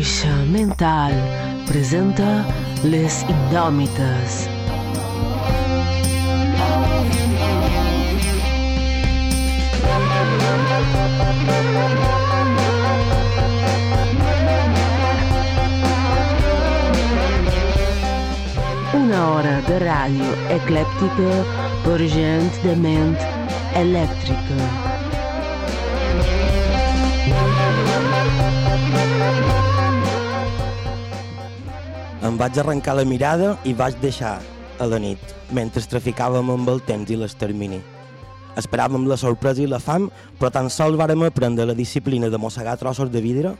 Angoixa Mental presenta Les Indòmites. Una hora de ràdio eclèptica per gent de ment elèctrica. Vaig arrencar la mirada i vaig deixar a la nit, mentre traficàvem amb el temps i l'extermini. Esperàvem la sorpresa i la fam, però tan sols vàrem aprendre la disciplina de mossegar trossos de vidre,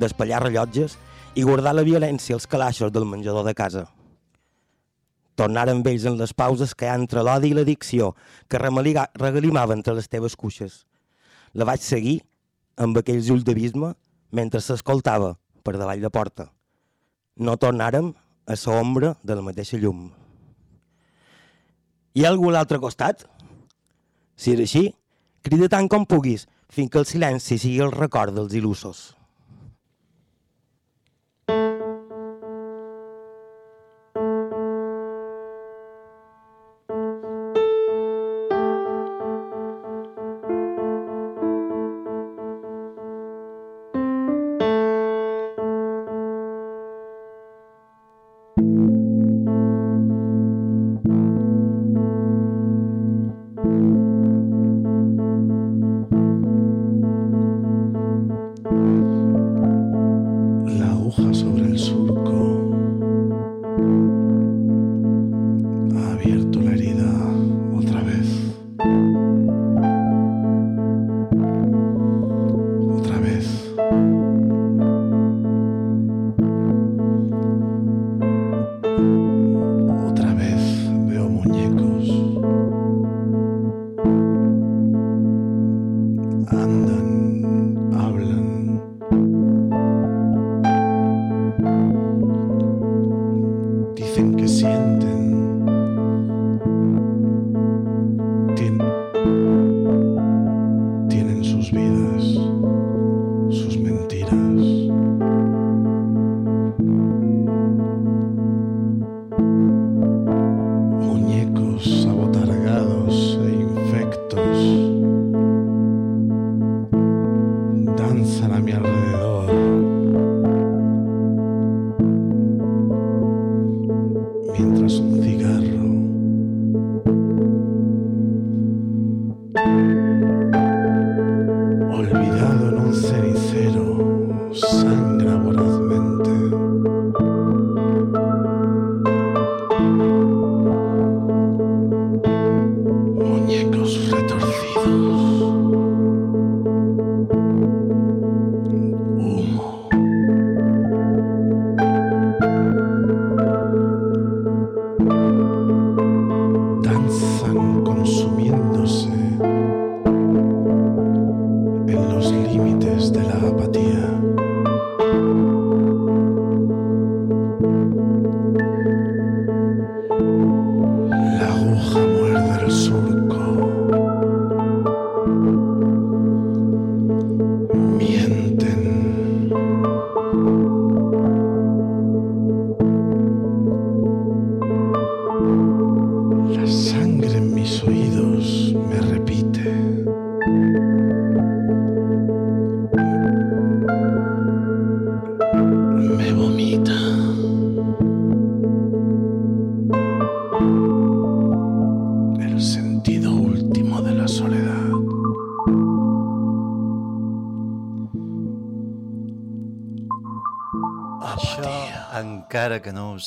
d'espallar rellotges i guardar la violència als calaixos del menjador de casa. Tornar amb ells en les pauses que hi ha entre l'odi i l'addicció que regalimava entre les teves cuixes. La vaig seguir amb aquells ulls d'abisme mentre s'escoltava per davall de porta no tornàrem a la ombra de la mateixa llum. Hi ha algú a l'altre costat? Si és així, crida tant com puguis, fins que el silenci sigui el record dels il·lusos.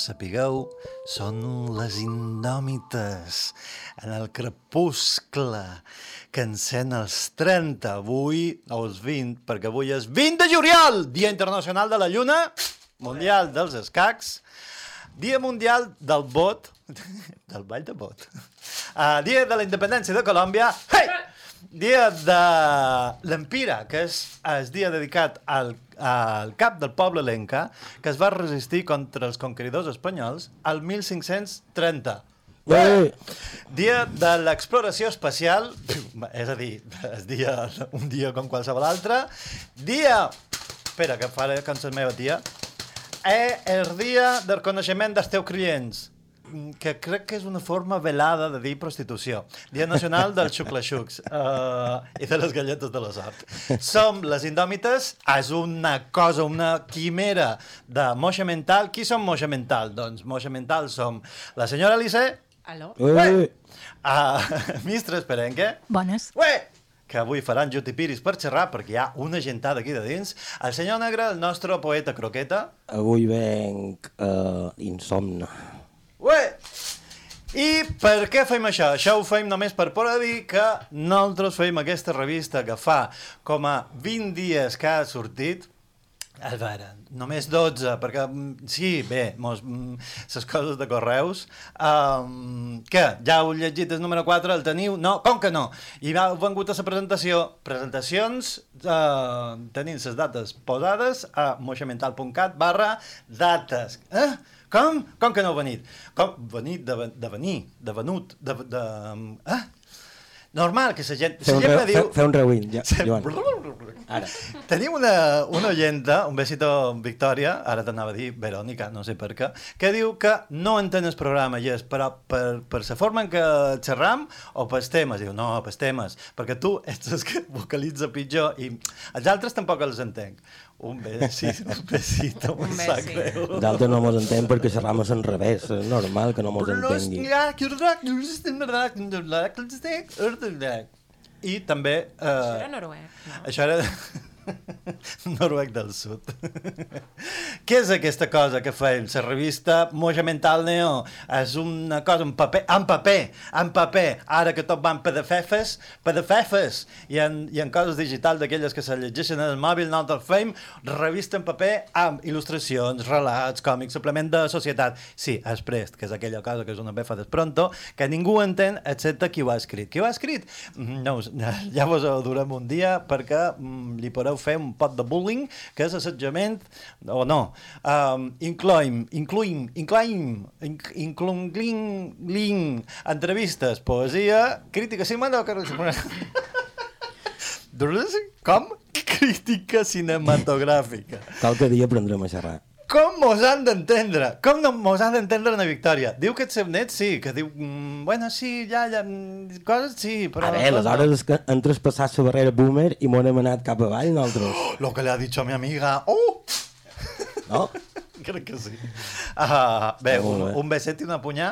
Sapigueu, són les indòmites en el crepuscle que encén els 30, avui els 20, perquè avui és 20 de juliol, Dia Internacional de la Lluna, Mundial dels Escacs, Dia Mundial del Bot, del ball de bot, uh, Dia de la Independència de Colòmbia, hey! dia de l'Empira, que és el dia dedicat al, al cap del poble lenca, que es va resistir contra els conqueridors espanyols al 1530. Eh, Dia de l'exploració espacial, és a dir, es dia, un dia com qualsevol altre. Dia espera, que faré la meva tia. És el dia del coneixement dels teus clients que crec que és una forma velada de dir prostitució. Dia nacional dels xuclaxucs uh, i de les galletes de la sort. Som les indòmites, és una cosa, una quimera de moixa mental. Qui som moixa mental? Doncs moixa mental som la senyora Alice, Aló? Ui, uh, Mistres Perenque, Bones. Ué! que avui faran jutipiris per xerrar perquè hi ha una gentada aquí de dins. El senyor Negre, el nostre poeta croqueta. avui venc uh, insomne. Ué! I per què fem això? Això ho fem només per poder dir que nosaltres fem aquesta revista que fa com a 20 dies que ha sortit a veure, només 12, perquè mm, sí, bé, mos, mm, ses coses de correus, um, què, ja heu llegit el número 4, el teniu? No, com que no? I ha vengut a la presentació, presentacions, uh, tenim les dates posades a moixamental.cat barra dates. Eh? Com? Com que no heu venit? Com? Venit de, de venir, de venut, de... de eh? Normal, que la gent... La un, re, diu... fer un rewind, ja, Joan. Ara. Tenim una, una oyenta, un besito Victòria, ara t'anava a dir Verònica, no sé per què, que diu que no entén el programa, i és, però per, per la forma en què xerram o pels temes, diu, no, pels temes, perquè tu ets el que vocalitza pitjor i els altres tampoc els entenc. Un besito, un besito, Un besi. greu. D'altres no mos entén perquè xerram en revés. És normal que no mos entengui. I també... Eh, Això era noruec, no? això era noruec del sud. Què és aquesta cosa que fem? La revista Moja Mental Neo és una cosa en paper, en paper, en paper. Ara que tot van pedafefes, pedafefes, i en, i en coses digitals d'aquelles que se llegeixen en el mòbil, nosaltres fem revista en paper amb il·lustracions, relats, còmics, suplement de societat. Sí, és prest, que és aquella cosa que és una befa d'espronto, que ningú entén excepte qui ho ha escrit. Qui ho ha escrit? Mm, No, ja vos ho durem un dia perquè mm, li podeu fer un pot de bullying, que és assetjament, o no. Um, incloïm, incluïm, incloïm, inc inclungling, entrevistes, poesia, crítica cinematogràfica. Com? Crítica cinematogràfica. Qualque dia aprendrem a xerrar. Com mos han d'entendre? Com no mos han d'entendre la Victòria? Diu que el seu net sí, que diu, mm, bueno, sí, ja, ja, coses sí, però... A veure, aleshores és que hem traspassat la barrera boomer i m'ho hem anat cap avall nosaltres. Lo que le ha dicho mi amiga. ¡Oh! No? Crec que sí. Uh, bé, un, un beset i una punyà.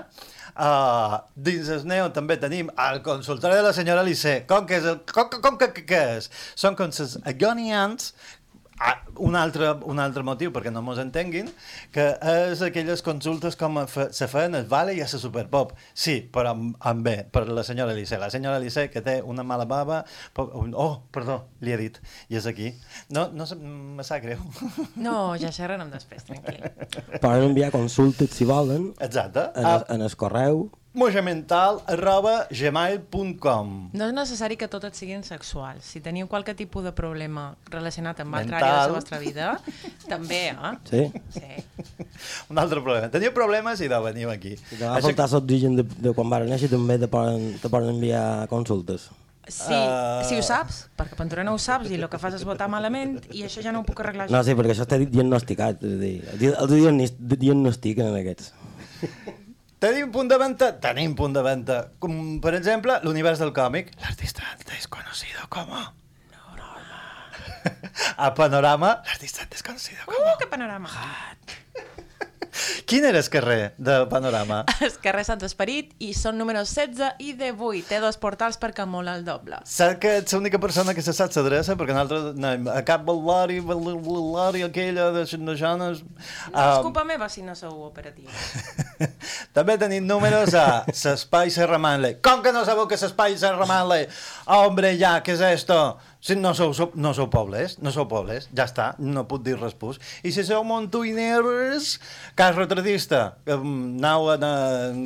Uh, dins el Neo també tenim el consultori de la senyora Alice. Com que és? El, com, com que, que, que és? Són com les agonians Ah, un, altre, un altre motiu perquè no mos entenguin que és aquelles consultes com a fe, se feien el Vale i a la Superpop. Sí, però amb, amb bé, per la senyora Alice la senyora Alice que té una mala bava po- oh, perdó, li he dit i és aquí, no, no me sap greu. No, ja xerrarem després, tranquil. Poden enviar consultes si volen exacte, en, a el, en el correu mojamental arroba gmail.com No és necessari que tot et siguin sexuals. Si teniu qualque tipus de problema relacionat amb altra àrea de la vostra vida, també, eh? Sí? Sí. un altre problema, teniu problemes i de veniu aquí Si te va faltar l'oxigen de, de quan van néixer també te poden, te poden enviar consultes. Sí, Ah. si ho saps, perquè Pantura no ho saps i el que fas és votar malament i això ja no ho puc arreglar. No, sí, perquè això està diagnosticat. És a dir, els diagnostiquen aquests. Tenim punt de venda? Tenim punt de venda. Com, per exemple, l'univers del còmic. L'artista desconocido como... A Panorama, l'artista desconocido como... Uh, que panorama! Quin era el carrer de Panorama? És carrer Sant Esperit i són números 16 i 18. Té dos portals perquè mola el doble. Saps que ets l'única persona que se sap l'adreça? Perquè nosaltres anem a Cap Bal·lari, Bal·lari, aquella de Xanajanes... No és culpa meva si no sou operatius. També tenim números a S'Espai Serra Manley. Com que no sabeu que S'Espai Serra Manley? Hombre, ja, què és esto? Si no sou, sou, no sou pobles, no sou pobles, ja està, no puc dir res pus. I si sou montuiners, cas retratista, anau a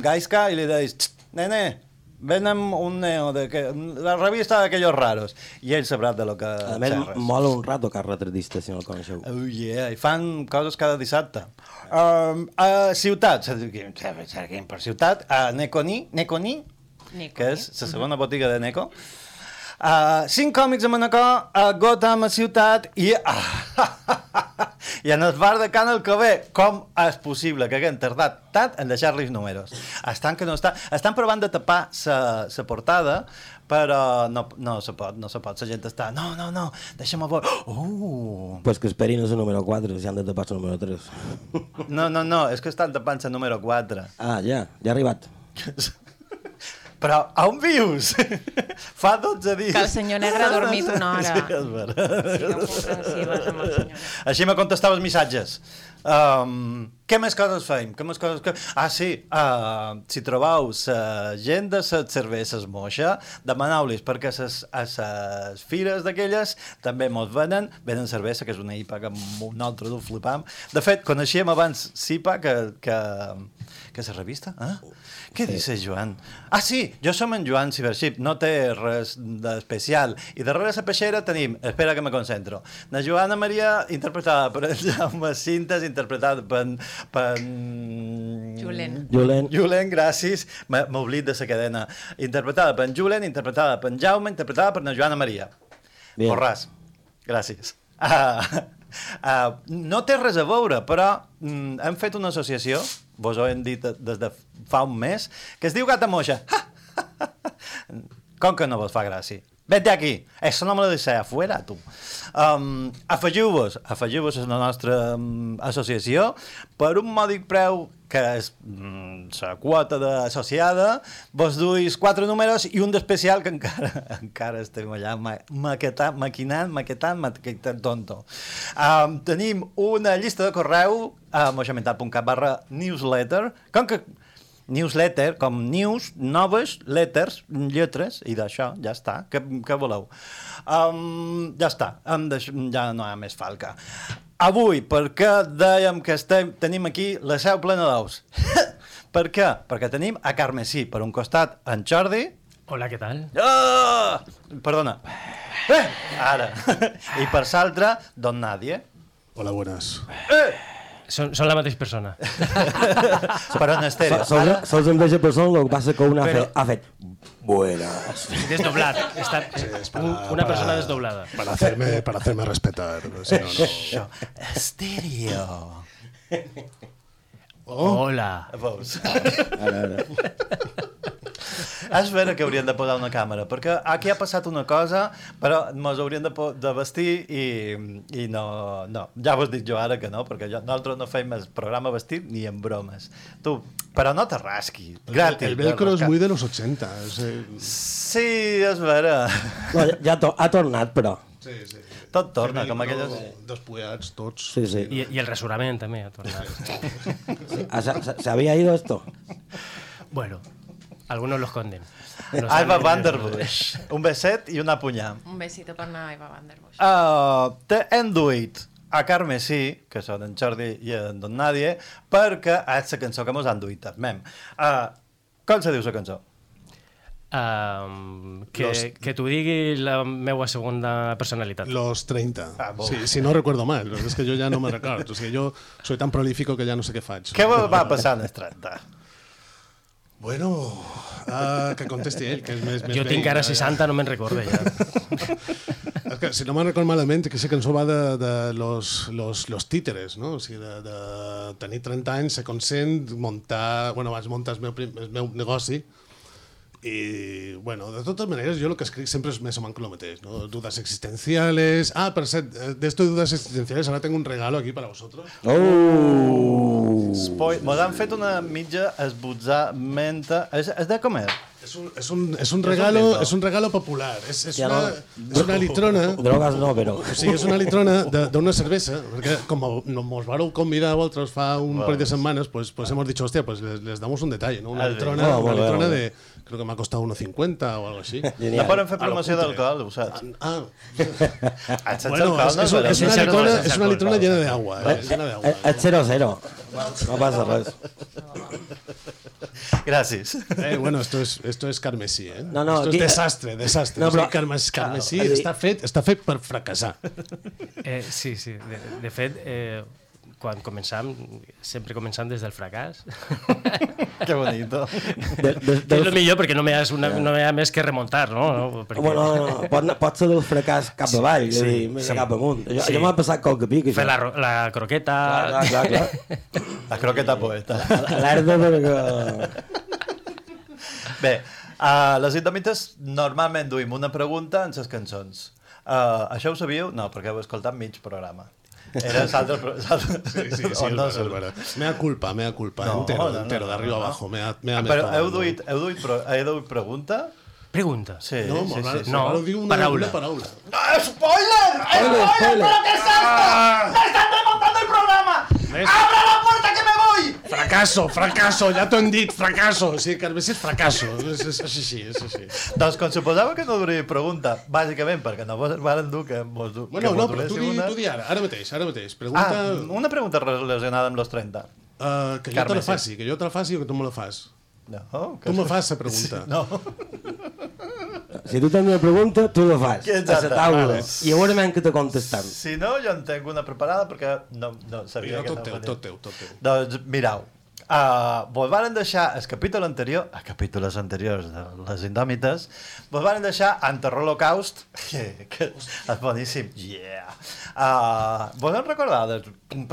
Gaisca i li deis, "Txt, nene, ven amb un neo, de que, la revista d'aquellos raros. I ell sabrà de lo que A més, xerres. mola un rato que retratista, si no el coneixeu. Oh yeah, i fan coses cada dissabte. Um, a ciutat, per ciutat, a Neconi, Neconi, Neconi. que és la segona botiga de Neco. Uh, cinc còmics a Manacor, a Gotham, a Ciutat, i a, I en el bar de Can Alcobé, com és possible que haguem tardat tant en deixar-li els números? Estan, que no està... Estan provant de tapar la portada, però no, no se pot, no se pot. La gent està, no, no, no, deixa'm veure. Oh! Pues que esperin el número 4, si han de tapar el número 3. No, no, no, és que estan tapant la número 4. Ah, ja, ja ha arribat. Però on vius? Fa 12 dies. Que el senyor negre ha dormit una hora. Sí, és veritat. Sigueu comprensives amb el senyor negre. Així me contestava els missatges. Um, què més coses feim? Què més coses que... Ah, sí, uh, si trobeu la gent de les cerveses moixa, demaneu-los perquè ses, a les fires d'aquelles també mos venen, venen cervesa, que és una IPA que nosaltres ho flipam. De fet, coneixíem abans SIPA que, que, que la revista. Eh? Què sí. dius, Joan? Ah, sí, jo som en Joan Cibership, no té res d'especial. I darrere la peixera tenim, espera que me concentro, la Joana Maria, interpretada per en Jaume Cintes, interpretada per... per... Julen. Julen. Julen, gràcies. M- M'oblid de la cadena. Interpretada per en Julen, interpretada per en Jaume, interpretada per la Joana Maria. Bien. Borràs. Gràcies. Uh, uh, no té res a veure, però mm, hem fet una associació, vos ho hem dit des de fa un mes, que es diu Gata Moixa. Com que no vos fa gràcia? Vete aquí. Eso no me lo dice afuera, tu. Um, afegiu-vos, afegiu-vos a la nostra um, associació per un mòdic preu que és mm, la quota d'associada, vos duis quatre números i un d'especial que encara, encara estem allà ma maquetant, maquinant, maquetant, maquetant tonto. Um, tenim una llista de correu a moixamental.cat barra newsletter, com que newsletter, com news, noves, letters, lletres, i d'això, ja està. Què, què voleu? Um, ja està, deix... ja no hi ha més falca. Avui, per què dèiem que estem, tenim aquí la seu plena d'ous? per què? Perquè tenim a Carmesí, per un costat, en Jordi, Hola, ¿qué tal? Ah! Perdona. Eh! Ara. I per l'altre, Don Nadie. Hola, buenas. Son, son la mateixa persona. Però en estèreo. Sols, sols em deixa persona, el que passa que una Però- ha fet buenas. Desdoblat. Una persona desdoblada. Para hacerme, para hacerme respetar. Si no, no. Això. Estèreo. Hola. Veus? Ara, ara. És vera que haurien de posar una càmera, perquè aquí ha passat una cosa, però ens haurien de, de vestir i, i no, no. Ja vos dic jo ara que no, perquè jo, nosaltres no fem el programa vestit ni en bromes. Tu, però no te rasqui. Gratis. El velcro es muy de los 80. es, eh, Sí, és vera. No, ja, ja to ha tornat, però. Sí, sí. Tot torna, El com aquelles... Despullats, tots. Sí, sí. I, I el resurament també ha tornat. Ah, ¿Se, había ido esto? Bueno, algunos lo esconden. No Alba saben- Van der Bush. Un beset i una punyà. Un besito per anar a Eva Van der Bush. Uh, te hem duit a Carmesí, que són en Jordi i en Don Nadie, perquè és la cançó que mos han duit mem. Uh, com se diu la cançó? Um, que, Los- que t'ho digui la meva segunda personalitat. Los 30. Ah, sí, si no recuerdo mal. Es que yo ya no me recuerdo. Es que yo soy tan prolífico que ya no sé qué faig. Què va passar en el 30? Bueno, uh, que contesti ell, que és més, més Jo vell, tinc ara ja, ja. 60, no me'n recordo ja. És que, si no me'n recordo malament, que aquesta cançó va de, de los, los, los títeres, no? O sigui, de, de tenir 30 anys, ser conscient, muntar... Bueno, vaig muntar el meu, el meu negoci i, bueno, de totes maneres, jo el que escric sempre és més o menys el mateix, ¿no? Dudas existenciales... Ah, per cert, eh, de esto de dudas existenciales, ahora tengo un regalo aquí para vosotros. Oh! Spoi... Mos han fet una mitja esbotzament... És, és de comer? Es un, es un, es un regalo, es un regalo popular. Es, es, una, no- és una litrona... Drogas no, però... O sigui, és una litrona de- d'una cervesa, perquè com no mos vareu convidar a vosaltres fa un par de semanas, pues, pues hemos dicho, hostia, pues les, les damos un detalle, ¿no? Una Ah, sí. litrona, Oh, una litrona de... Creo que m'ha costat 1,50 o algo així. No Genial. poden fer promoció d'alcohol, ho saps? Ah, Ah, bueno, es, es, no? es, Sense una litrona, es una litrona llena de agua. Eh? Llena de agua. És 0-0. No passa res. Gràcies. Eh, bueno, esto es, esto es carmesí, ¿eh? No, no, esto aquí- és desastre, desastre. No, No, però- carmes, carmesí Claro, està fet, està fet per fracassar. Eh, sí, sí. De, de fet, eh, quan començam, sempre començam des del fracàs. Que bonito. De, de, Que és el millor perquè no m'hi ha, una, no m'hi ha més que remuntar, no? no? Perquè Bueno, no, no, pot, pot ser del fracàs cap avall, sí, és a dir, més sí. cap amunt. Jo, Sí. jo m'ha passat qualque pic, fer la, la croqueta... Clar, clar, clar. La croqueta poeta. Alerta perquè... Bé, uh, les indòmites normalment duim una pregunta en les cançons. Uh, això ho sabíeu? No, perquè heu escoltat mig programa. Era l'altre... Sí, sí, sí, no és. Mea culpa, mea culpa, No, entero, no, no, entero, no, d'arriba no. abajo, mea, mea Però heu duit, heu duit, pro, heu duit pregunta? Pregunta. Sí, No, sí, sí. sí, No, no, diu una, paraula. una paraula. ¡Ah, ¡Spoiler! ¡Spoiler! spoiler. ¿Pero qué es esto? ¡Me están remontando el programa! ¡Abra la puerta! Fracasso, fracasso, ja t'ho hem dit, fracasso. O sigui, que a és fracasso, és, és, és així, és així. Doncs com suposava que no duria pregunta, bàsicament perquè no vos varen dur que mos, du, Bueno, que no, però tu una... tu di ara, ara mateix, ara mateix. Pregunta Ah, una pregunta relacionada amb los 30. uh, que jo Carme, te la sí. faci, que jo te la faci o que tu me la fas. No, Tu me fas la pregunta. No, Si tu tens una pregunta, tu la fas. Exacte. A la taula. Vale. I a veure que te contestam. si no, jo en tinc una preparada perquè no, no sabia Mira, que tot no teu, venia. tot teu, tot teu. Doncs mirau, uh, vos varen deixar el capítol anterior, a capítols anteriors de les indòmites, vos varen deixar Ante l'Holocaust, que, que és boníssim, yeah. Uh, vos en recordeu? Sí,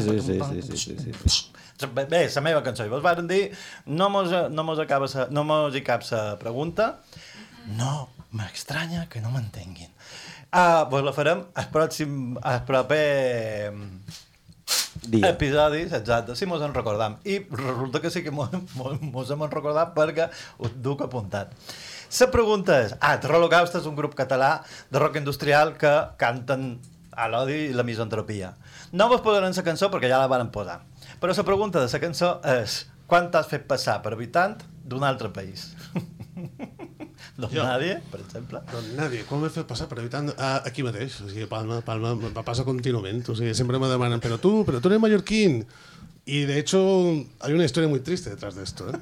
sí, sí, sí, sí, sí, sí, sí. Bé, bé, la meva cançó. I vos varen dir, no mos, no mos, acaba sa, no mos hi cap la pregunta. No, m'estranya que no m'entenguin. Uh, vos la farem el pròxim, el proper Dia. episodis, exacte, si mos en recordam. I resulta que sí que mos, mos, mos hem recordat perquè us duc apuntat. La pregunta és, ah, Terrolocaust és un grup català de rock industrial que canten a l'odi i la misantropia. No vos posarem la cançó perquè ja la van posar. Però la pregunta de la cançó és, quan t'has fet passar per habitant d'un altre país? Don Jo. Nadie, per exemple. Doncs nadie, quan m'he fet passar per evitant... Ah, aquí mateix, o sigui, Palma, Palma, me passa contínuament, o sigui, sempre me demanen, però tu, però tu eres mallorquín. Y de hecho, hay una historia muy triste detrás de esto. ¿eh?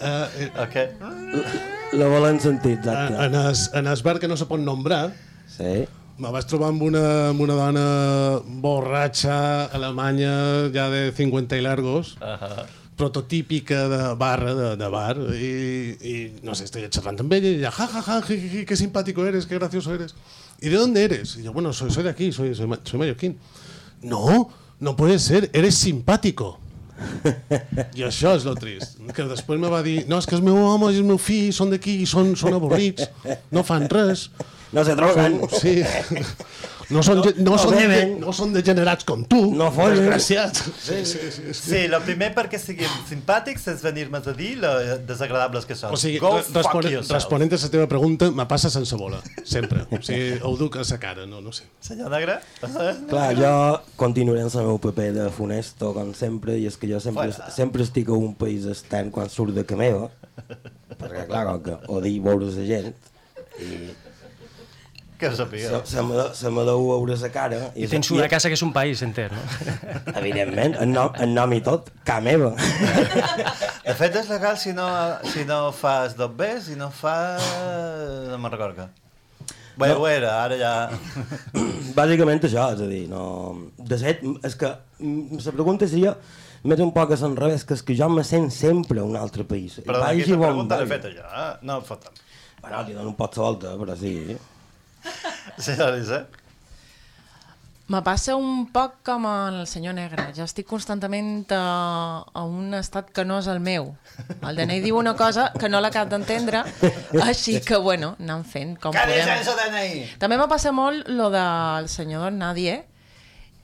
Eh, eh, Ok. La volen sentir, exacte. en, es, en es bar que no se pot nombrar, Sí. me vaig trobar amb una, amb una dona borratxa alemanya ja de 50 i largos, Uh -huh. Prototípica de barra, de, de bar, y, y no sé, estoy charlando amb ella y ella, ja, ja, ja, ji, ji, ji, qué simpático eres, qué gracioso eres. ¿Y de dónde eres? Y yo, bueno, soy, soy de aquí, soy, soy, soy mallorquín. No, no puede ser, eres simpático. I això és lo trist. Que després me va dir, no, és que el meu home i el meu fill són d'aquí i són, són avorrits, no fan res. No se droguen. Són, sí. No són, ge- no, no són, de, beben. no són degenerats com tu. No follen. Desgraciats. Sí, sí, sí. sí. Sí, el primer perquè siguin simpàtics és venir-me a dir lo desagradables que són. O sigui, Go re- fuck responent, a la teva pregunta, me passa sense bola, sempre. O sigui, ho duc a la cara, no, no sé. Senyor Negre? Clar, jo continuaré en el meu paper de funesto, com sempre, i és que jo sempre, Fuera. sempre estic a un país extern quan surt de ca meva, perquè, clar, com que odio veure la gent, i Que ho se, se, me, se me deu veure la cara... I tens una casa que és un país enter, no? Evidentment, en nom, en nom i tot, ca meva. De fet, és legal si no, si no fas dos Bs, si no fas... No me'n recordo. Bé, ho era, ara ja... Bàsicament això, és a dir, no... De fet, és que mm, la pregunta seria més un poc a l'enrevés, que és que jo me sent sempre a un altre país. Però aquesta on pregunta l'he feta jo, eh? No em fotem. Bueno, li dono un pot la volta, però sí. Senyor Elisa? Me passa un poc com el senyor negre. Jo estic constantment a, a un estat que no és el meu. El DNI diu una cosa que no l'acab d'entendre, així que, bueno, anant fent com Què podem. dius, DNI? També me passa molt lo del senyor Don Nadie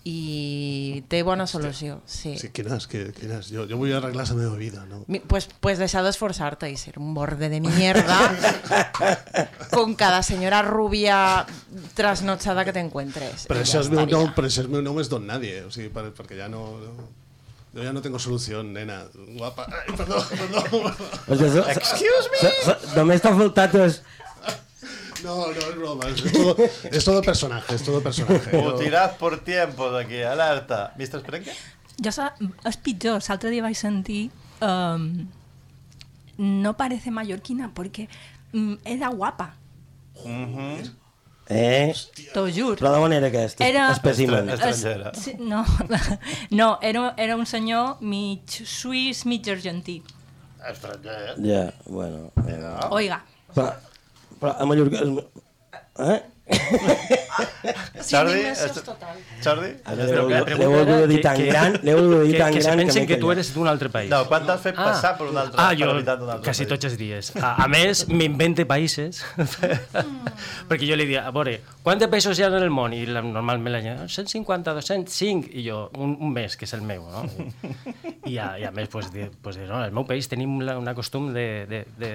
i té bona solució, sí. Sí, quin és, quin, quin és? Jo, jo vull arreglar la meva vida, no? Mi- Pues, pues deixar d'esforzarte y ser un borde de mierda con cada señora rubia trasnochada que te encuentres. Per I això, ja meu nom, per això el meu nom és Don Nadie, o sigui, per, perquè ja no... no jo ja no tengo solución, nena. Guapa. Ai, perdó, perdó. Excuse me? només t'ha faltat és... No, no, es broma. Es todo, es todo personaje, es todo personaje. Tiràs por tiempo d'aquí, alerta. Mr. Sprenke? Jo sa, és pitjor, l'altre dia vaig sentir um, no parece mallorquina porque mm, era guapa. Eh? T'ho juro. Però de manera aquesta, Era- espècimen. Estra- estrangera. Es- sí, no, no era, era un senyor mig suís, mig argentí. Estranger. Ja, bueno. Eh. Oiga, Però, però a Mallorca... Eh? Jordi? est- total. Jordi? L'heu de dir que- tan que- gran, l'heu de dir que, tan que se gran pensen m'he que tu callat. eres d'un altre país. No, quan t'has fet passar per un altre, ah, per jo l'habitant d'un altre quasi país? tots els dies. A, a més, m'invente països. perquè jo li dic, a veure, quants països hi ha en el món? I la, normalment la gent, 150, 205, i jo, un, un mes, que és el meu, no? I, i, a, i a més, pues, pues, no, en el meu país tenim la, una costum de, de, de,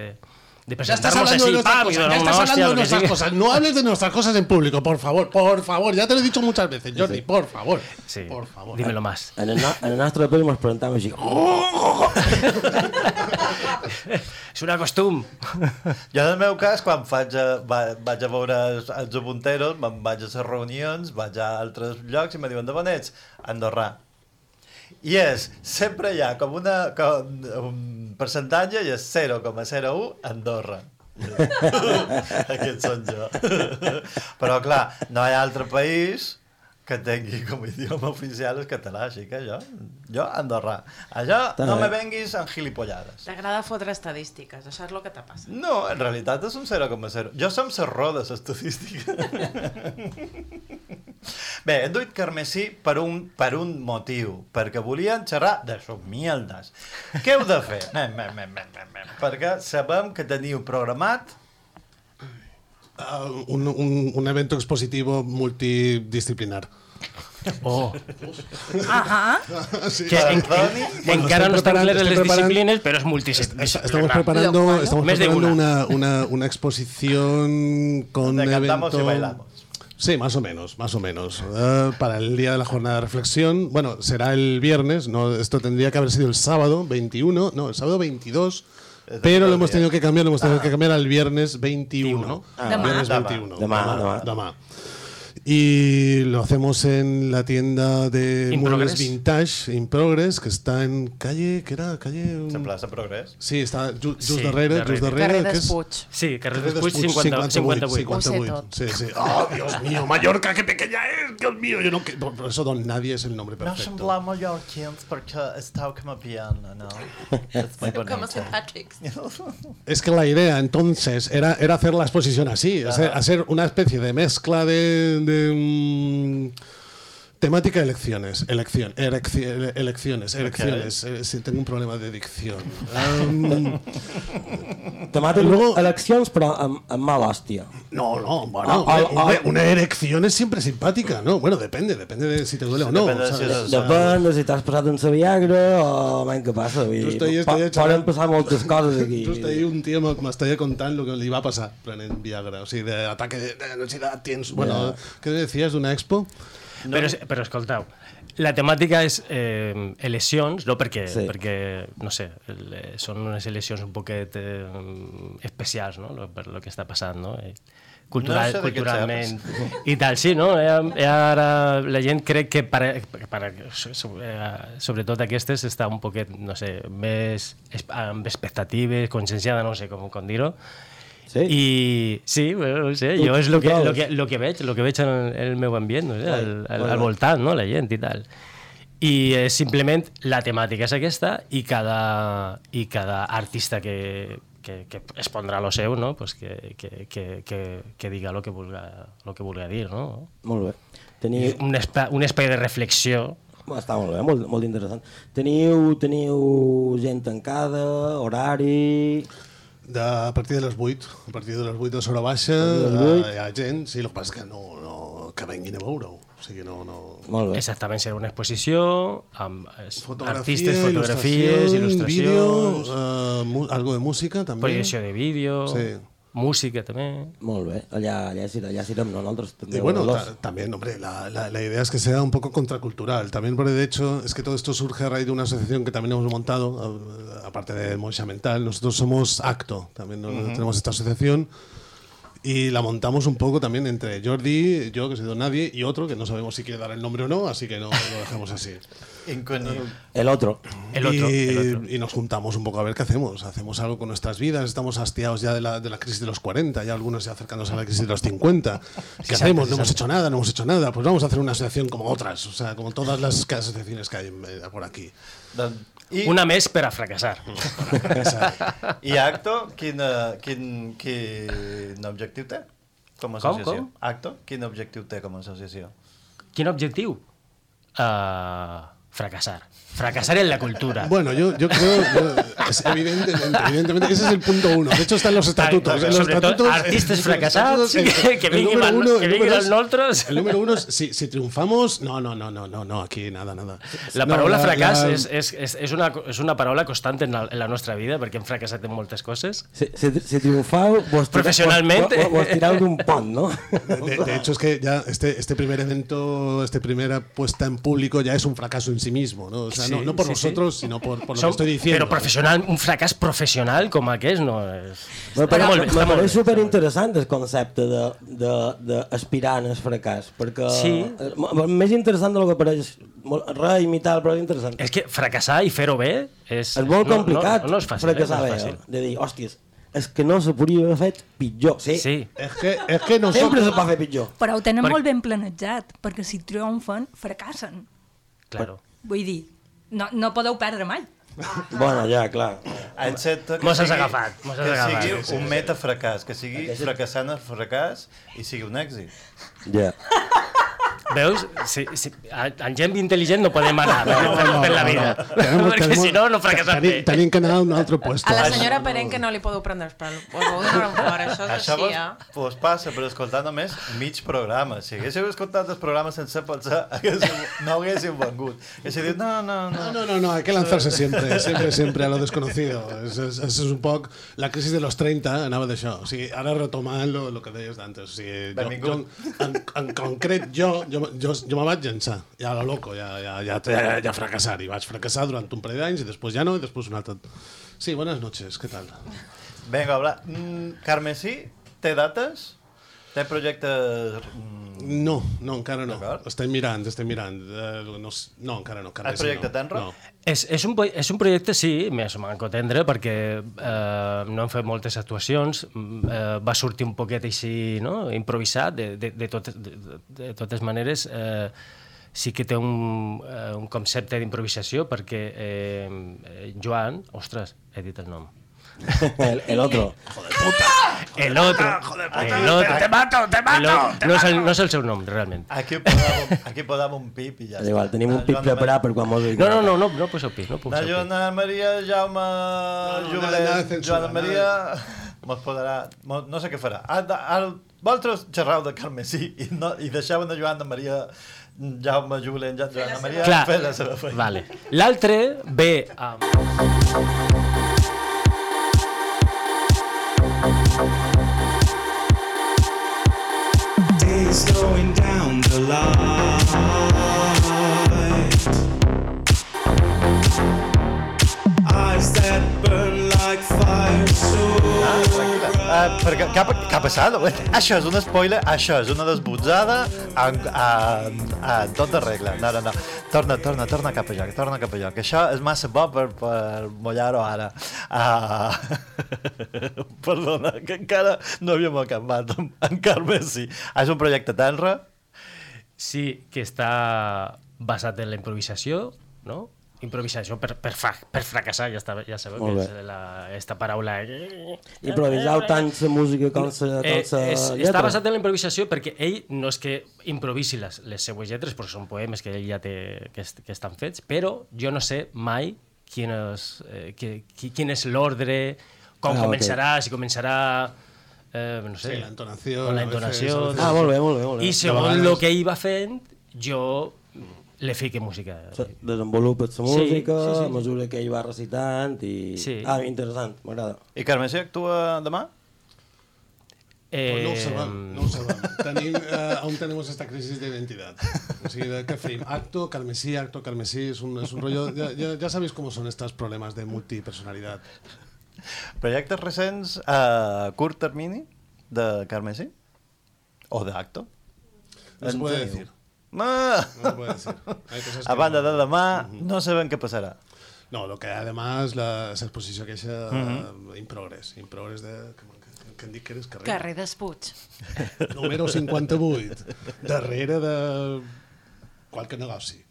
de Ya estás presentar-nos hablando de nuestras pam, cosas, ya estás hablando de nuestras cosas. No hables de nuestras cosas en público, por favor, por favor. Ya te lo he dicho muchas veces, Jordi, por favor. Sí, Por favor. dímelo más. En el, en el nostre país ens presentem així. És una costum. Jo, en el meu cas, quan faig a, va, vaig a veure els, els Ubunteros, me'n vaig a les reunions, vaig a altres llocs i me diuen, d'on ets? Andorrà. I és, sempre hi ha com, una, com un percentatge i és 0,01 Andorra. Aquests són jo. Però, clar, no hi ha altre país que tingui com a idioma oficial el català, així que jo, jo Andorrà. Allò Està no me venguis en gilipollades. T'agrada fotre estadístiques, això és el que t'ha passat. No, en realitat és un 0,0. Jo som la roda, l'estadística. Bé, hem duit carmesí per un, per un motiu, perquè volien xerrar de sus mieldes. Què heu de fer? Mem, mem, mem, mem, mem. Perquè sabem que teniu programat Ah, un, un, un evento expositivo multidisciplinar. Oh, Ajá. Sí. que, en, en, encara no estan clares les disciplines, però és Estamos multidisciplinar. preparando, estamos Més de preparando una. una, una, exposición con donde Sí, más o menos, más o menos. Eh, para el día de la jornada de reflexión, bueno, será el viernes, no, esto tendría que haber sido el sábado 21, no, el sábado 22, Es pero lo hemos tenido que cambiar, lo hemos tenido que cambiar al viernes 21. Ah. Viernes Demà. 21. Demà, Demà, demà. demà. Y lo hacemos en la tienda de In muebles Progress. vintage, In Progress, que está en calle, ¿qué era? Calle... La plaça Progrés. Sí, està ju- just Sí, darrere, darrere. just darrere. Carrer que és- d'Espuig. Sí, carrer Carrer Despuig, d'Espuig, 50, 58. 58. Ho Sí, sí. Oh, Dios mío, Mallorca, qué pequeña es, Dios mío. Yo no, que- por por eso Don Nadie es el nombre No perfecto. semblar mallorquins perquè estàu com a piano, no? És muy Com a bonito. St. Patrick's. Es que la idea entonces era, era hacer la exposición así, hacer, hacer una especie de mezcla de, de, mm, temática de elecciones, elección, elecci- ele- elecciones, elecciones. Eh, sí, tengo un problema de dicción. Um, Temàtic Luego- eleccions, però amb, amb mal hòstia. no, no, bueno, Ah, ah, una, ah. una erección es siempre simpática, ¿no? Bueno, depende, depende de si te duele o no. Depende de ¿sabes? si O és- sea, Depèn de si t'has passat en la Viagra o man, què passa. Vull dir, estaries- po- estaries poden passar moltes coses aquí. Just ahí un tío me, me estaría contando lo que le iba a pasar prenent Viagra, o sigui, de ataque de, de ansiedad, tienes... Bueno, ¿qué decías de una expo? Però, però escolteu, la temàtica és eh, eleccions, no perquè, Sí. perquè no sé, el, eh, són unes eleccions un poquet eh, especials, no?, lo- per lo que està passant, no? Eh, cultural, No sé culturalment i tal, sí, no? Eh, eh, ara la gent crec que per, per, eh, sobretot aquestes està un poquet, no sé, més amb expectatives, conscienciada, no sé com, com dir-ho, Sí? i sí, bueno, no sé, Tu- jo és el que, lo que, lo que veig, el que veig en el, el meu ambient, no sé, al, al, al voltant, no? la gent i tal. I eh, simplement la temàtica és aquesta i cada, i cada artista que, que, que es pondrà lo seu, no? pues que, que, que, que, que diga el que vulga, lo que vulga dir. No? Molt bé. Teniu... Un, espai, un espai de reflexió Està molt bé, molt, molt interessant. Teniu, teniu gent tancada, horari... De, a partir de les 8, a partir de les 8 de Sora Baixa, eh, hi ha gent, sí, el que passa és que no, no, que venguin a veure-ho. O sigui, no, no... Molt bé. Exactament, serà una exposició amb eh, Fotografia, artistes, fotografies, il·lustració, il·lustracions, vídeo, eh, mu- algo de música també. projecció de vídeo, Sí. Música també. Molt bé. Allà, allà, allà serem nosaltres també. Y bueno, ta- también, hombre, la, la, la idea es que sea un poco contracultural. También, porque de hecho, es que todo esto surge a raíz de una asociación que también hemos montado, a- aparte de Moisha Mental. Nosotros somos Acto, también ¿no? tenemos esta asociación. Y la montamos un poco también entre Jordi, yo, que soy Don Nadie, y otro, que no sabemos si quiere dar el nombre o no, así que no lo dejamos así. El otro. El otro, y, el otro. y nos juntamos un poco a ver qué hacemos. Hacemos algo con nuestras vidas. Estamos hastiados ya de la, de la crisis de los 40, ya algunos ya acercándose a la crisis de los 50. ¿Qué hacemos? No hemos hecho nada, no hemos hecho nada. Pues vamos a hacer una asociación como otras, o sea, como todas las asociaciones que hay por aquí. I, Una més per a fracassar. I Acto, quin, eh, quin, quin objectiu té com a Com, associació? com? Acto, quin objectiu té com a associació? Quin objectiu? Uh, fracassar. Fracassar en la cultura. Bueno, yo, yo creo, yo- es evidentemente, evidentemente, ese es el punto uno. De hecho, está en los estatutos. Exacte, En los estatutos artistes en los fracassats, estatutos, que- que el número uno- el número es- nostres. El número uno es, si, si triunfamos, no, no, no, no, no, no, aquí nada, nada. La No, paraula fracàs la- és, és, és, és, una, és una paraula constant en la, en la nostra vida, perquè hem fracassat en moltes coses. Si, si, si triunfau, vos, Professionalment. Vos, vos, vos tirau d'un pont, no? De, de hecho, es que ya este, este primer evento, este primera puesta en público ya es un fracaso en sí mismo, ¿no? O sea, no, Sí, no por sí, sí. nosotros, sino por, por lo Som- que estoy diciendo. Però professional, un fracàs professional com aquest no és... Me Està pareix, molt bé, està molt bé. superinteressant el concepte d'aspirar al fracàs, perquè Sí. eh, més interessant del que pareix molt- res imitar, però és interessant. És que fracassar i fer-ho bé és... És molt no- complicat No, no, és fàcil, fracassar eh? no bé, és fàcil. de dir, hòsties, és que no se podria haver fet pitjor. Sí, Sí, Es que, es que sempre nosotros... se pot fer pitjor. Però ho tenen Per- molt ben planejat, perquè si triomfen, fracassen. claro. Vull dir, no, no podeu perdre mai. Bueno, ja, clar. Excepte que Mos has sigui, agafat, mos has que agafat. sigui un metafracàs, que sigui fracassant el fracàs i sigui un èxit. Ja. Veus? Si, si, amb gent intel·ligent no podem anar per, per, per la vida. Tenemos- Perquè tenemos- si no, no fracassem bé. Tenim, tenim que anar a un altre puesto. A la senyora Perenque no li podeu prendre el pèl. Ho fora, això és Això així, vos, eh? vos passa per escoltar només mig programa. Si haguéssiu escoltat el programa sense pensar, haguéssiu, no haguéssiu vengut. Haguéssiu dit, no, no, no. No, no, no, no, hay que lanzarse siempre, siempre, siempre a lo desconocido. Es, es, es un poc la crisis de los 30, anava d'això. O sigui, ara retomant lo, lo que deies d'antes. O sigui, jo, jo, en, en concret, jo, jo, jo, jo me vaig llançar, ja a lo loco, ja, ja, ja, ja, ja fracassar. I vaig fracassar durant un parell d'anys i després ja no, i després un altre. Sí, buenas noches, ¿qué tal? Vinga, hola. Mm, Carme, sí? Té dates? Té projectes... Mm, No, no, encara no. Estem mirant, estem mirant. Uh, no, no, encara no. Encara El projecte no. Tenra? No. És, és, un, és un projecte, sí, més manco tendre, perquè eh, no hem fet moltes actuacions, mm, eh, va sortir un poquet així, no?, improvisat, de, de, de, totes, de, de, totes maneres, eh, sí que té un, eh, un concepte d'improvisació, perquè eh, eh, Joan, ostres, he dit el nom, El, el otro. el otro, el otro, te mato, te mato, no és, el, no és el seu nom, realment. aquí, posàvem, aquí posàvem un pip i ja És igual, tenim un Joana preparat per quan mos No, no, no, no, no poseu pi, no Na poseu pi. Joana Maria, Jaume, no, de censura, Joana Maria... Mos podrà... Mos, no sé què farà. Ah, da- Al, vosaltres xerrau de Carmesí i, no, i deixeu a Joana Maria, Jaume, Jubilet, Joana Maria Clar, fer la seva feina. vale. L'altre ve amb... Days going down the line. Perquè, què, ha, què ha passat? Això és un spoiler, això és una desbutzada en, en, en tota regla. No, no, no. Torna, torna, torna cap allà, torna cap allà, que això és massa bo per, per mullar-ho ara. Uh, perdona, que encara no havíem acabat en Carme, sí. És un projecte tenra, Sí, que està basat en la improvisació, no? Improvisació per, per, fra per fracassar, ja, està, ja sabeu Molt que és la, esta paraula... Improvisau tant la música com la Eh, és, lletra. està basat en la improvisació perquè ell no és que improvisi les, les seues lletres, perquè són poemes que ell ja té, que, est, que estan fets, però jo no sé mai quin és, eh, qui, qui, quin és l'ordre, com Ah, començarà, si començarà... Eh, no sé, Sí, la entonació, la entonació. veces- Ah, molt bé, molt bé. Molt bé. I segons el que ell va fent, jo le fique música. Se- Desenvolupes la Sí, música sí, sí. a mesura que ell va recitant i... Sí. Ah, interessant, m'agrada. i Carme sí actua demà? Eh, Pues no ho sabem, no ho sabem. Tenim, eh, aún tenemos esta crisis de identidad. O sigui, de què fem? Acto, carmesí, acto, carmesí, es un, es un rollo... Ya, ya, ya sabéis cómo son estos problemas de multipersonalidad. Projectes recents a curt termini? de Carmesí? O d'acto? No se puede teniu? decir. No se puede decir. Hay cosas que A banda no- de demà, no sabem què passarà. No, lo que además la, esa exposició que eixa uh in progress, in progress de... Que, que, que em dic que eres carrer. Carrer d'Espuig. Número 58. Darrere de qualque negoci.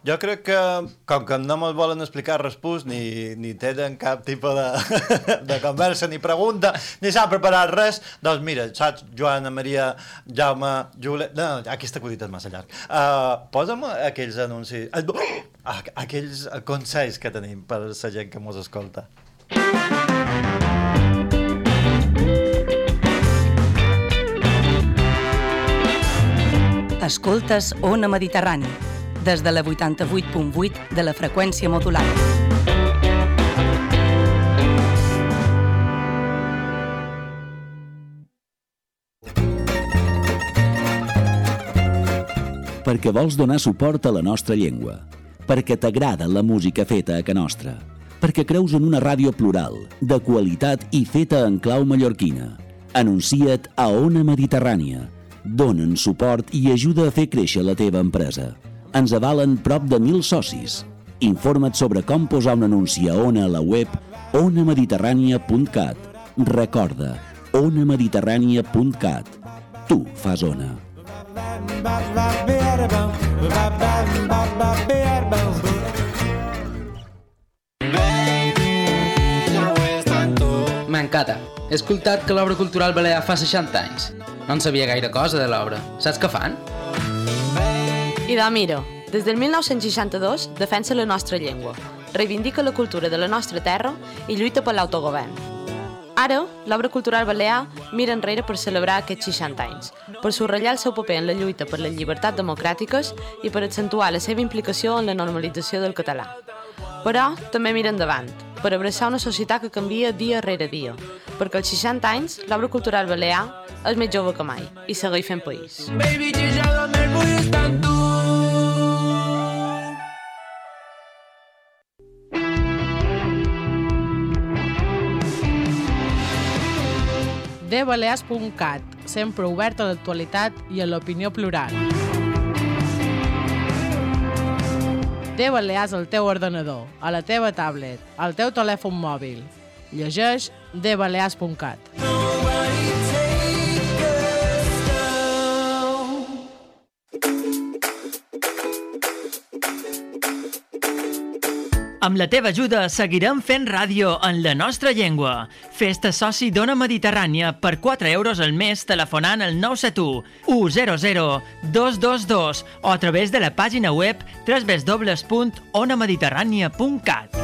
Jo crec que, com que no me'l volen explicar respús, ni, ni tenen cap tipus de, de conversa ni pregunta, ni s'ha preparat res, doncs mira, saps, Joana, Maria, Jaume, Julià... No, aquesta acudit és massa llarg. Uh, posa'm aquells anuncis... Uh, aquells consells que tenim per la gent que mos escolta. Escoltes Ona Mediterrani, des de la 88.8 de la freqüència modulada. perquè vols donar suport a la nostra llengua, perquè t'agrada la música feta a ca nostra, perquè creus en una ràdio plural, de qualitat i feta en clau mallorquina. Anuncia't a Ona Mediterrània. Donen suport i ajuda a fer créixer la teva empresa. Ens avalen prop de mil socis. Informa't sobre com posar un anunci a Ona a la web onamediterrània.cat. Recorda, onamediterrània.cat. Tu fas Ona. M'encanta. He escoltat que l'obra cultural balear fa 60 anys. No en sabia gaire cosa de l'obra. Saps què fan? Idamiro, des del 1962 defensa la nostra llengua, reivindica la cultura de la nostra terra i lluita per l'autogovern. Ara, l'obra cultural balear mira enrere per celebrar aquests 60 anys, per subratllar el seu paper en la lluita per les llibertats democràtiques i per accentuar la seva implicació en la normalització del català. Però també mira endavant, per abraçar una societat que canvia dia rere dia, perquè als 60 anys l'obra cultural balear és més jove que mai i segueix fent país. Baby, ya donde voy estás tú. dbalears.cat, sempre obert a l'actualitat i a l'opinió plural. De Balears al teu ordenador, a la teva tablet, al teu telèfon mòbil. Llegeix dbalears.cat. Amb la teva ajuda seguirem fent ràdio en la nostra llengua. Fes-te soci d'Ona Mediterrània per 4 euros al mes telefonant al 971 100 222 o a través de la pàgina web www.onamediterrània.cat.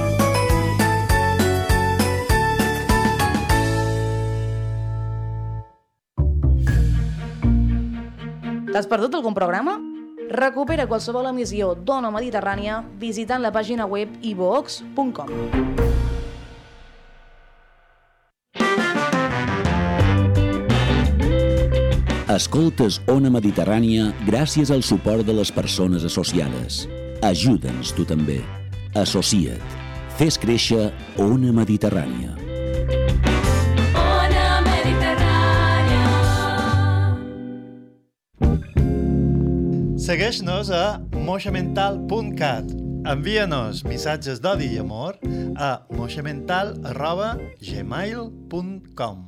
T'has perdut algun programa? Recupera qualsevol emissió d'Ona Mediterrània visitant la pàgina web ivox.com. Escoltes Ona Mediterrània gràcies al suport de les persones associades. Ajuda'ns tu també. Associa't. Fes créixer Ona Mediterrània. Segueix-nos a moixamental.cat. Envia-nos missatges d'odi i amor a moixamental.gmail.com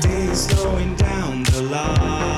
Days slowing down the light.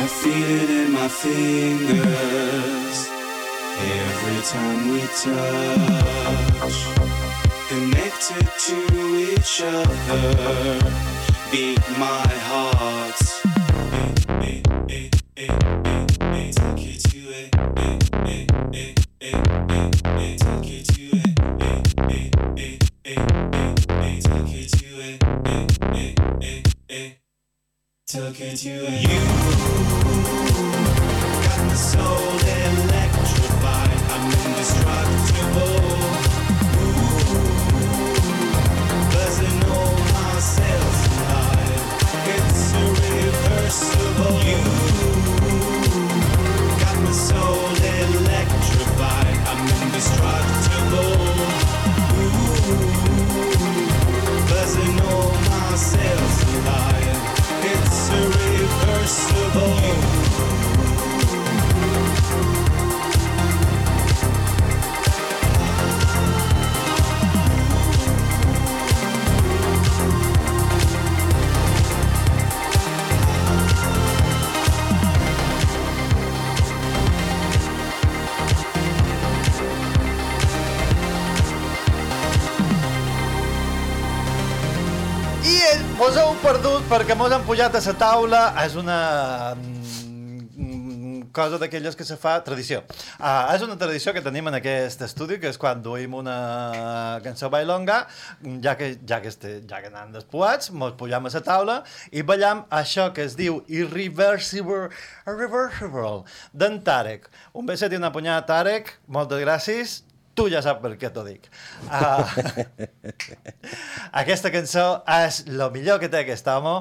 I feel it in my fingers every time we touch. Connected to each other, beat my heart. Eh, eh, eh, eh, eh, take it to it. Eh, eh, eh, eh, eh, eh, take it to. You got my soul electrified. I'm indestructible. Buzzing all my cells alive. It's irreversible. You got my soul electrified. I'm indestructible. Buzzing all my cells alive. It's irreversible. Perquè mos han pujat a la taula. És una mm, cosa d'aquelles que se fa tradició. Uh, és una tradició que tenim en aquest estudi, que és quan duim una cançó bailonga, ja que, ja que, este, ja que anem despuats, mos pujam a la taula i ballam això que es diu Irreversible, irreversible d'en Tarek. Un beset i una punyada, Tarek. Moltes gràcies. Tu ja saps per què t'ho dic. Uh, aquesta cançó és el millor que té aquest home.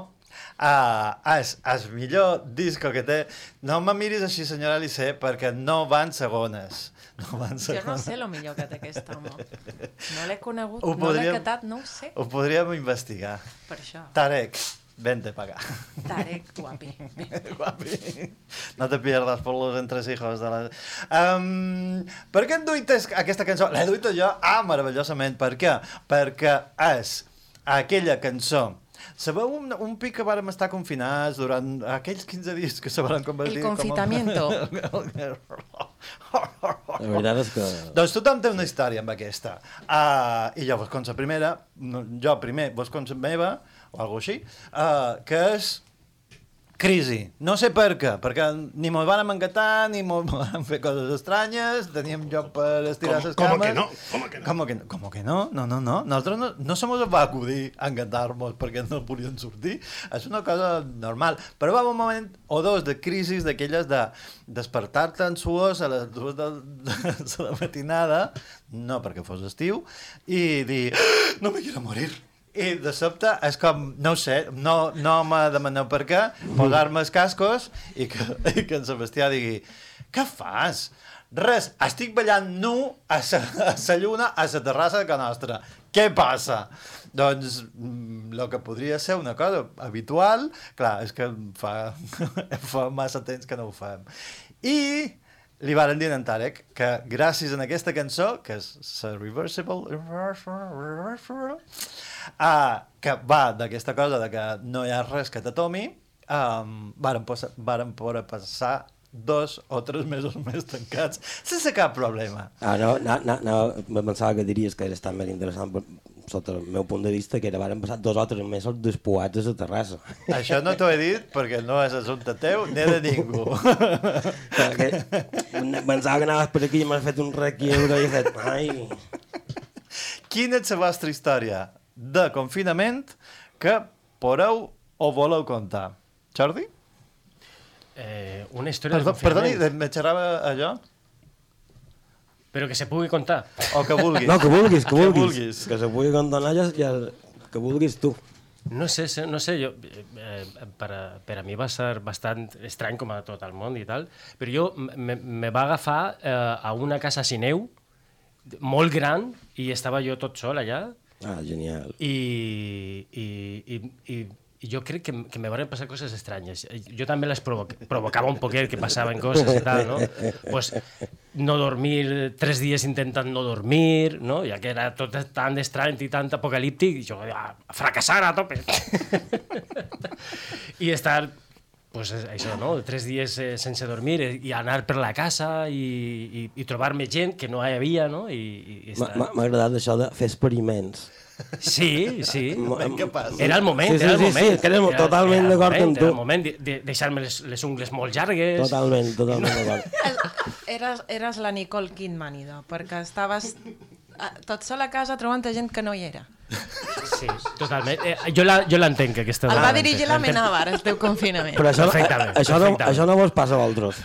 Uh, és el millor disco que té. No me miris així, senyora Alice, perquè no van segones. No van Jo no segones. sé el millor que té aquest home. No l'he conegut, Ho no l'he podríem- catat, no ho sé. Ho podríem investigar. Per això. Tarek, vente para acá. Tarek, guapi. guapi. No te pierdas por los entresijos de la... Um, per què han duit es- aquesta cançó? L'he duit jo, ah, meravellosament. Per què? Perquè és aquella cançó Sabeu un, un pic que vàrem estar confinats durant aquells 15 dies que se van convertir... El confitamiento. La veritat és que... Doncs tothom té una història amb aquesta. Uh, I jo vos conto la primera, jo primer vos conto la meva, o alguna així, uh, que és crisi. No sé per què, perquè ni mos van engatar, ni mos van fer coses estranyes, teníem lloc per estirar Com- les com cames. que no? Com que no? Com que no? Com que no? No, no, no. Nosaltres no, no se mos va acudir engatar-nos perquè no volien sortir. És una cosa normal. Però va un moment o dos de crisis d'aquelles de despertar-te en suors a les dues de, de la matinada, no perquè fos estiu, i dir, "Ah, no me quiero morir. I de sobte és com, no sé, no, no me demaneu per què, posar-me els cascos i que, i que en Sebastià digui què fas? Res, estic ballant nu a sa, a sa lluna a la terrassa de nostra. Què passa? Doncs el que podria ser una cosa habitual, clar, és que fa, fa massa temps que no ho fem. I li varen dir a en Tarek que gràcies a aquesta cançó, que és la Reversible, Reversible, uh, que va d'aquesta cosa de que no hi ha res que t'atomi, um, varen, posa, varen poder passar dos o tres mesos més tancats sense cap problema. Ah, no, no, no, no, me pensava que diries que era tan més interessant per, sota el meu punt de vista, que era varen passar dos o tres mesos despuats a la terrassa. Això no t'ho he dit perquè no és assumpte teu ni de ningú. que, pensava que anaves per aquí i m'has fet un requiebre i he fet... Ai, Quina és la vostra història de confinament que podeu o voleu contar? Jordi? Eh, una història Perdó, de perdoni, confinament. me xerrava allò? Però que se pugui contar. O que vulguis. No, que vulguis, que Que vulguis. vulguis. Que se pugui condonar ja, ja, que vulguis tu. No sé, no sé, jo, eh, per, a, per a mi va ser bastant estrany com a tot el món i tal, però jo me, me va agafar eh, a una casa sin neu, molt gran, i estava jo tot sol allà, Ah, genial. i, i, i, i, i jo crec que, que me van passar coses estranyes. Jo també les provoc provocava un poquet que passaven coses i tal, no? Pues, no dormir, tres dies intentant no dormir, no? Ja que era tot tan estrany i tan apocalíptic, jo, a fracassar a tope. I estar pues, és això, no? tres dies eh, sense dormir eh, i anar per la casa i, i, i trobar-me gent que no hi havia, no? I, i, M'ha estar... m'ha- m'ha agradat això de fer experiments. Sí, sí. Era el moment, Sí, sí, era el sí, moment. sí, que érem totalment era el d'acord amb tu. Era el moment de, de deixar-me les, les ungles molt llargues. Totalment, totalment d'acord. Eres, eres la Nicole Kidman, idò, perquè estaves eh, tot sol a casa trobant gent que no hi era. Sí, totalment. Eh, jo la- jo l'entenc, aquesta El va dirigir la. Menavar, el teu confinament. Però això, Perfectament, això, no, perfectament. això no vos passa a vosaltres.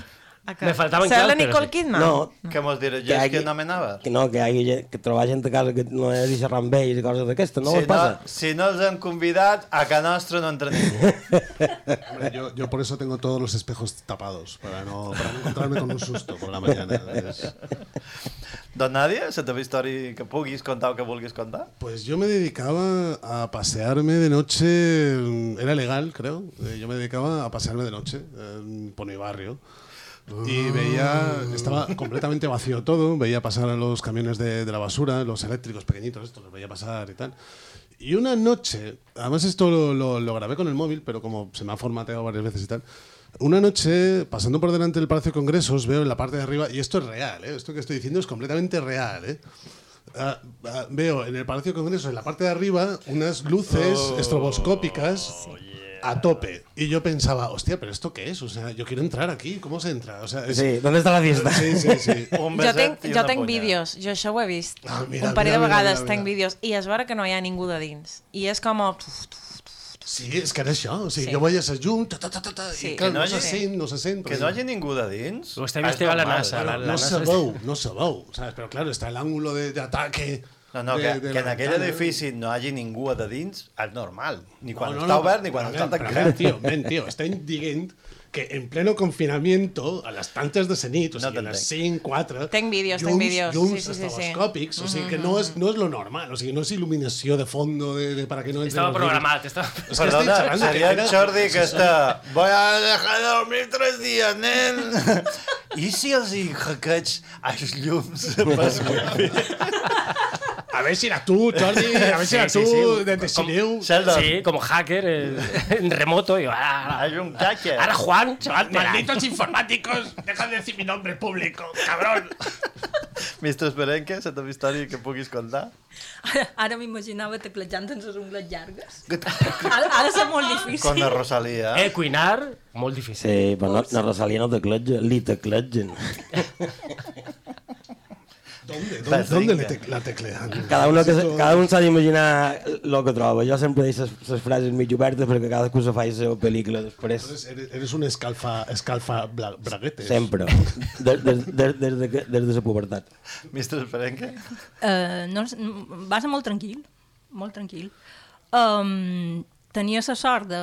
A que- Me faltaven Ser la clars, però Nicole sí. Kidman? No, Què mos diré? Que Jo és hagi- que no m'anava. que no, que hi hagi que trobar gent a casa que no és i xerrar amb ells i coses d'aquestes, no si, vos passa? no, si no els hem convidat, a casa nostra no entra ningú. Hombre, yo, yo por eso tengo todos los espejos tapados, para no, para no encontrarme con un susto por la mañana. Es- Don Nadia, la teva història que puguis contar o que vulguis contar? Pues yo me dedicaba a pasearme de noche, mm, era legal creo, eh, yo me dedicaba a pasearme de noche eh, por mi barrio. Y veía, estaba completamente vacío todo, veía pasar a los camiones de, de la basura, los eléctricos pequeñitos, estos los veía pasar y tal. Y una noche, además esto lo, lo- lo grabé con el móvil, pero como se me ha formateado varias veces y tal, una noche, pasando por delante del Palacio de Congresos, veo en la parte de arriba, y esto es real, ¿eh? esto que estoy diciendo es completamente real, ¿eh? Ah, ah, veo en el Palacio de Congresos, en la parte de arriba, unas luces Oh. estroboscópicas a tope. Y yo pensaba, hostia, ¿pero esto qué es? O sea, yo quiero entrar aquí, ¿cómo se entra? O sea, es- Sí, ¿dónde está la fiesta? Sí, sí, sí. Jo tenc, jo tenc vídeos, jo això ho he vist. Ah, mira, un parell mira, de vegades mira, tenc mira. vídeos i es veure que no hi ha ningú de dins. I és com... A... Sí, és que era això. O sigui, Sí. jo veia la llum, ta, ta, ta, ta, ta, Sí. i clar, Que no no, hagi- se sent, no se sent. Que no hi hagi ningú de dins? Ho està És investigant la. NASA. La, no, la no se veu, no se veu, ¿sabes? Pero claro, está el ángulo de, de ataque. No, no, de- que, de que la en aquell edifici no hi hagi ningú de dins és normal. Ni quan No, no, està no, obert ni però quan nen, està però tancat. nen, tío, nen, tío, estem dient que en pleno confinamiento, a les tantes de senit, o No sigui, a les t'entenc. 5, 4... Tenc vídeos, tenc llums, vídeos. Llums Sí, sí, sí, sí. estroboscòpics, o sigui, que no és, no és lo normal, o sigui, no és il·luminació de fondo de, de, para que no Estava programat. Estava... És que Perdona, seria que el Jordi que està... Voy a dejar de dormir tres dies, nen. I si els hi hackeig als llums? A ver si eras tú, Jordi, a ver si sí, tú, sí. de Tessileu. Sheldon, Sí, como hacker eh, en remoto. Y, ah, hay un hacker. ahora Juan se va a enterar. Malditos informáticos, deja de decir mi nombre público, cabrón. Mr. Esperenque, la teva història que puguis contar? Ara, ara m'imaginava teclejant amb les ungles llargues. Ha de ser molt difícil. Con la Rosalia. Eh, cuinar, molt difícil. Sí, però no, la Rosalia no tecleja, li teclegen. ¿Dónde? ¿Dónde, dónde le tec- la teclean? Cada, uno que, se- cada un s'ha d'imaginar el que troba. Jo sempre deixo les frases mig obertes perquè cadascú se faci la seva pel·lícula després. Eres, eres un escalfa, escalfa bla- braguetes. Sempre. Des, des, des, des, de, que- des de la pubertat. Mr. Esperenque? Uh, no, sé, va ser molt tranquil, molt tranquil. Um, tenia la sort de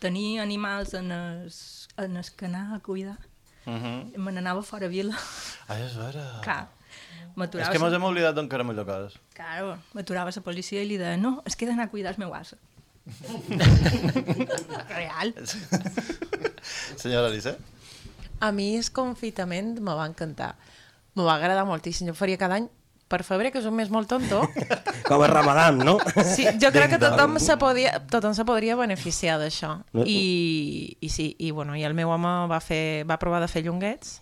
tenir animals en es, en es que anar a cuidar. Uh -huh. Me n'anava fora vila. Ai, és vera. Clar, És m'aturava... que mos hem oblidat d'un caramell coses. Claro, m'aturava la policia i li deia no, es que he d'anar a cuidar el meu asa. Real. Senyora Alice? A mi el confitament me va encantar. Me va agradar moltíssim. Jo faria cada any per febrer, que és un mes molt tonto. Com a Ramadan, no? Sí, jo crec que tothom se, podia, tothom se podria beneficiar d'això. I, i sí, i, bueno, i el meu home va, fer, va provar de fer llonguets.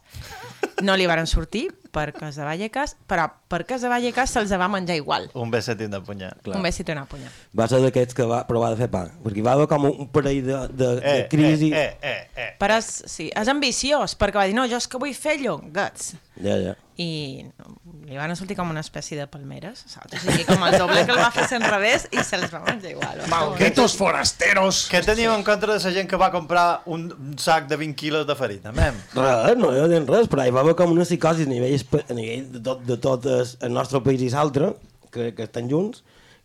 No li varen sortir, per Casa Vallecas, però per Casa Vallecas se'ls va menjar igual. Un beset i una punya. Un besit i una punya. Va ser d'aquests que va provar de fer pa, perquè hi va haver com un parell de, de, de Eh, crisi... eh, eh, eh. Però és, sí, és ambiciós, perquè va dir, no, jo és que vull fer llonguets. Ja, ja. I li van sortir com una espècie de palmeres, saps? O sigui, com el doble que el va fer en revés i se'ls va menjar igual. Malditos forasteros! Què teniu en contra de la gent que va comprar un, sac de 20 quilos de farina, mem? Res, no hi ha res, però hi va haver com una psicosi a nivell, a nivell de tot, de tot el, nostre país i l'altre, que, que estan junts,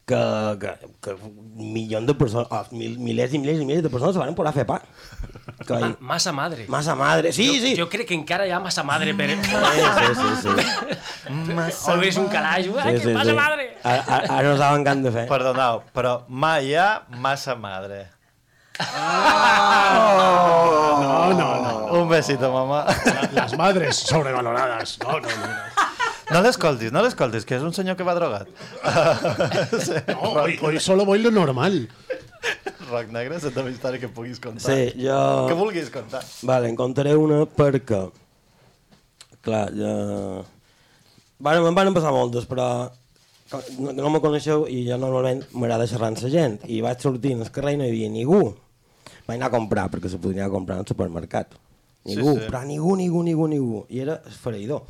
que, que, que milions de persones, oh, mil, milers i milers i milers de persones se van posar a fer pa. Que, Ma massa madre. Massa madre, sí, jo, sí. Jo crec que encara hi ha massa madre per... Sí, sí, sí, sí. Massa o és un calaix, eh, Sí, que sí, massa sí. madre. Ara, ara, no saben què han de fer. Perdoneu, però mai hi ha massa madre. No, no, no. Un besito, mamà. Las madres sobrevaloradas. No, no, no. no. No l'escoltis, no l'escoltis, que és un senyor que va drogat. No, hoy, hoy solo voy lo normal. Roc Negre, és la teva història que puguis contar. Sí, jo... Que vulguis contar. Vale, en contaré una perquè... Clar, ja... Bueno, me'n van passar moltes, però no, no me coneixeu i jo normalment m'agrada xerrar amb la gent i vaig sortir al carrer i no hi havia ningú. Vaig anar a comprar, perquè se podria anar a comprar al supermercat. Ningú, Sí, sí. però ningú, ningú, ningú, ningú. I era esfereïdor.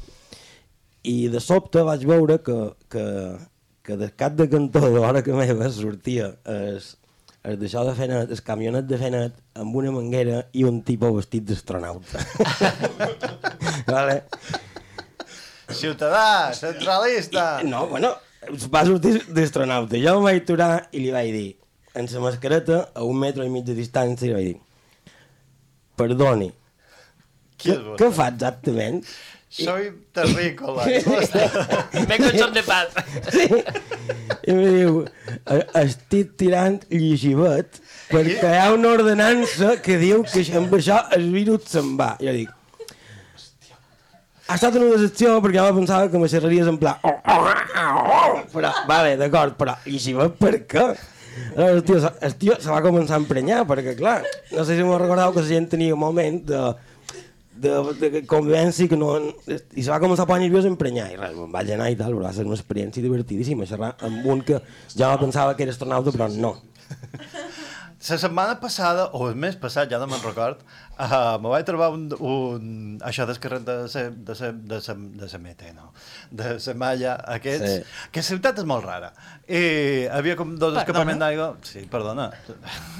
I de sobte vaig veure que, que, que del cap de cantó de l'hora que meva sortia es, es d'això de fenet, el camionet de fenet amb una manguera i un tipus vestit d'astronauta. vale? Ciutadà, centralista. I, no, bueno, va sortir d'astronauta. Jo em vaig aturar i li vaig dir, en la mascareta, a un metre i mig de distància, li vaig dir, perdoni, què, fa exactament? Soy terrícola. Me con son de paz. Sí. I em diu, "E- estic tirant llegivet perquè hi ha una ordenança que diu que amb això el virus se'n va. I jo dic, ha estat una decepció perquè jo pensava que me xerraries en pla... Però, vale, d'acord, però llegivet per què? Aleshores, el tio, el tio se va començar a emprenyar, perquè, clar, no sé si m'ho recordeu que la gent tenia un moment de, de, de convivència que no... I se va començar a posar nerviós a emprenyar, i res, me'n vaig anar i tal, però va ser una experiència divertidíssima, xerrar amb un que jo pensava que era astronauta, però no. La setmana passada, o el mes passat, ja no me'n record, uh, me vaig trobar un, un, això del carrer de la de sa, de sa, de sa meta, no? De la malla, aquests, Sí. que la ciutat és molt rara. I havia com dos Perdona? escapaments d'aigua... Sí, perdona.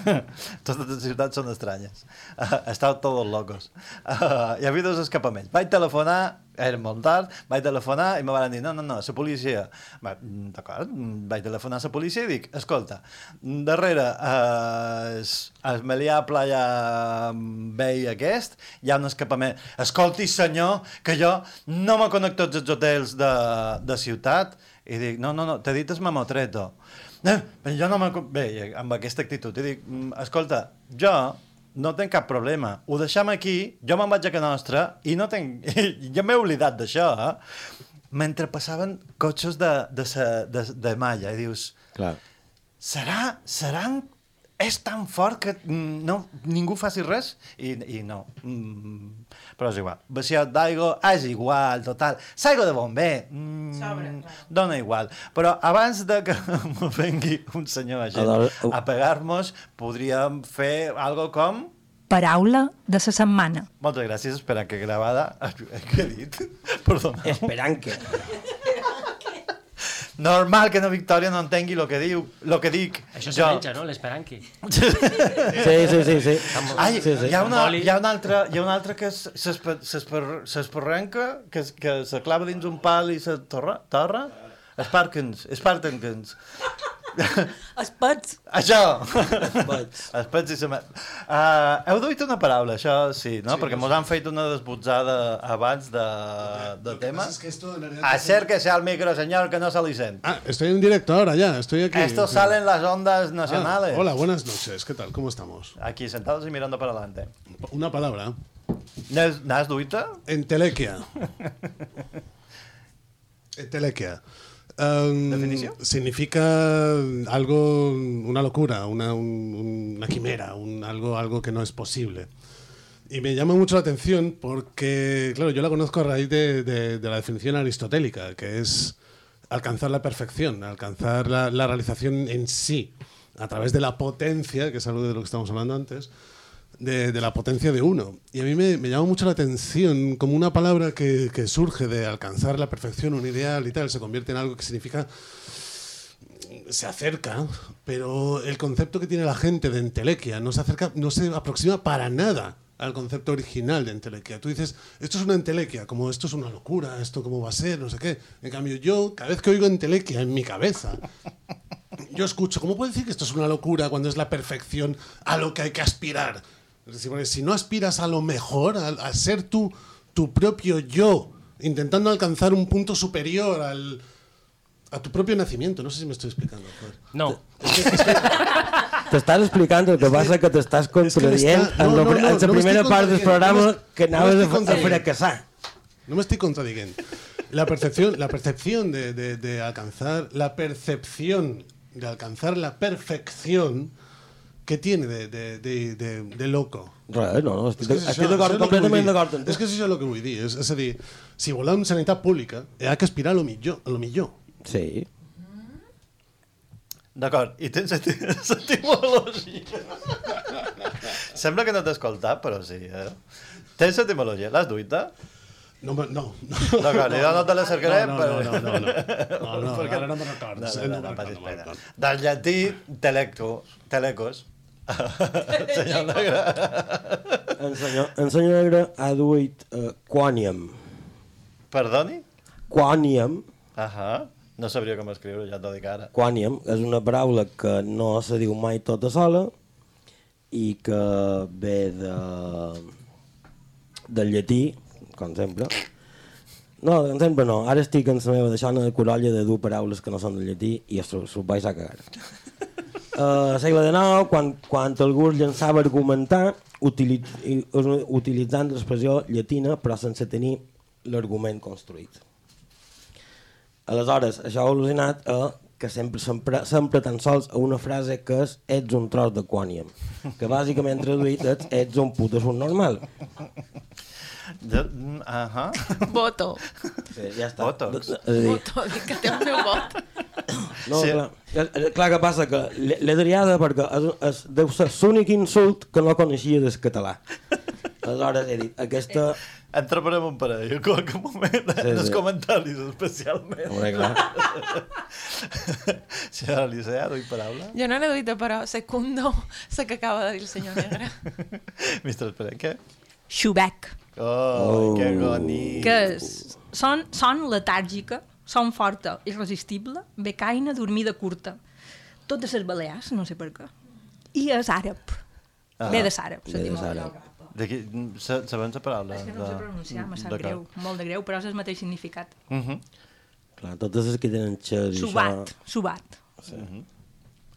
Totes les ciutats són estranyes. Uh, estàu todos locos. Uh, hi havia dos escapaments. Vaig telefonar, era molt tard, vaig telefonar i me van dir, no, no, no, la policia. Mm, D'acord, mm, vaig telefonar a la policia i dic, escolta, darrere eh, es, es Melià Playa Bay aquest, hi ha un escapament. Escolti, senyor, que jo no me connecto tots els hotels de, de ciutat. I dic, no, no, no, t'he dit el mamotreto. Eh, jo no me... Bé, amb aquesta actitud, i dic, "Mm, escolta, jo no tinc cap problema. Ho deixem aquí, jo me'n vaig a casa nostra i no tinc... ja m'he oblidat d'això, eh? Mentre passaven cotxes de, de, sa, de, de malla, i dius, Clar. serà, seran és tan fort que mm, no, ningú faci res i, i no. Mm, però és igual. Vaciat d'aigua és igual, total. S'aigua de bomber mm, dona igual. Però abans de que me vengui un senyor agent Aleshores, ho- a pegar-nos podríem fer algo com? Paraula de la setmana. moltes gràcies, esperant que gravada què he dit? Perdona. Esperant que... Normal que no Victòria no entengui el que diu, lo que dic Això se jo. menja, no? L'esperanqui. Sí, sí, sí, sí. Ai, sí, sí. hi ha una, hi ha una altra, hi ha una altra que es- s'espe- s'esper- s'esparrenca, que, que se clava dins un pal i se torra, torra? Esparkens, Spartankens. Espets. Això! Espets. Espets i se... Uh, heu duit una paraula, això sí, no? Sí, Perquè mos han fet una desbutzada abans de, de tema. Es que esto en realidad- Acérquese al micro, señor, que no se li sent. Ah, estoy en directo ahora ya, estoy aquí. Esto sale en las ondas nacionales. Ah, hola, buenas noches, ¿qué tal? ¿Cómo estamos? Aquí sentados y mirando para adelante. Una palabra. N'has n'has duita? Entelequia. Entelequia. Um, ¿Definición? Significa algo, una locura, una, un- una quimera, un, algo, algo que no es posible. Y me llama mucho la atención porque, claro, yo la conozco a raíz de, de- de la definición aristotélica, que es alcanzar la perfección, alcanzar la, la realización en sí, a través de la potencia, que es algo de lo que estamos hablando antes, de, la potencia de uno. Y a mí me, me llama mucho la atención como una palabra que, que surge de alcanzar la perfección, un ideal y tal, se convierte en algo que significa se acerca, pero el concepto que tiene la gente de entelequia no se acerca, no se aproxima para nada al concepto original de entelequia. Tú dices, esto es una entelequia, como esto es una locura, esto cómo va a ser, no sé qué. En cambio, yo, cada vez que oigo entelequia en mi cabeza, yo escucho, ¿cómo puedo decir que esto es una locura cuando es la perfección a lo que hay que aspirar? Es si no aspiras a lo mejor, a, a ser tú, tu propio yo, intentando alcanzar un punto superior al, a tu propio nacimiento, no sé si me estoy explicando. joder. No. T'estàs explicant, el que passa que t'estàs contradient m'està- en, no, la, no, no, en la primera m'estic part del programa que no contradient. fracassar. No me estoy contradiciendo. La percepción, la percepción de, de- de alcanzar, la percepción de alcanzar la perfección que tiene de, de, de, de, de loco. Res, no, no, estic, És que és estic d'acord, completament d'acord. És que és això el que vull dir. És, és a dir, si volem sanitat pública, hi ha que aspirar a lo millor. A lo millor. Sí. D'acord, i tens eti- etimologia. Sembla que no t'he escoltat, però sí, eh? Tens etimologia, l'has duita? No, me- no. no. D'acord, jo no te la cercaré, No, no, però... no, no, no, no. No, no, Perquè- ara no me'n recordo. No, Sí, no, no no, me'n passis recordo, no me'n pena. Del llatí, telecto, telecos. Senyor Negre. En senyor, en senyor Negre ha duit uh, quòniam. Perdoni? Quòniam, Ahà. No sabria com escriure, ja t'ho dic ara. quòniam és una paraula que no se diu mai tota sola i que ve de, del llatí, com sempre. No, com sempre no. Ara estic en la meva deixona de corolla de dur paraules que no són del llatí i s'ho vaig a cagar. A segle XIX, quan, quan algú es llançava a argumentar, utili i- utilitzant l'expressió llatina però sense tenir l'argument construït. Aleshores, això ha al·lucinat a que sempre sempre, sempre tan sols a una frase que és ets un tros de quòniam, que bàsicament traduït ets un puto subnormal. De, mm, ahà. Voto. Sí, ja està. Dir, Voto, dic que té el meu vot. no, Sí. clar, és- és clar que passa que l'he triada perquè és, és, deu ser l'únic insult que no coneixia del català. Aleshores he dit, aquesta... Entraparem un parell en qualque moment Sí, sí, en els sí. comentaris especialment. Home, clar. Senyora Elisea, duit paraula? Jo no n'he duit, però secundo la que acaba de dir el senyor Negre. Mister Pere, què? Xubec, Oh, oh. que bonic. que és, són, són letàrgica, són forta, irresistible, becaina, dormida curta. Totes les balears, no sé per què. I és àrab. Ah. Ve de sàrab, Ve de l'etimologia. D'aquí, sa- sabem la paraula? És que no ho sé pronunciar, me sap greu, molt de greu, però és el mateix significat. Uh -huh. Clar, totes les que tenen xers i Subat, això... subat. Sí. Uh -huh.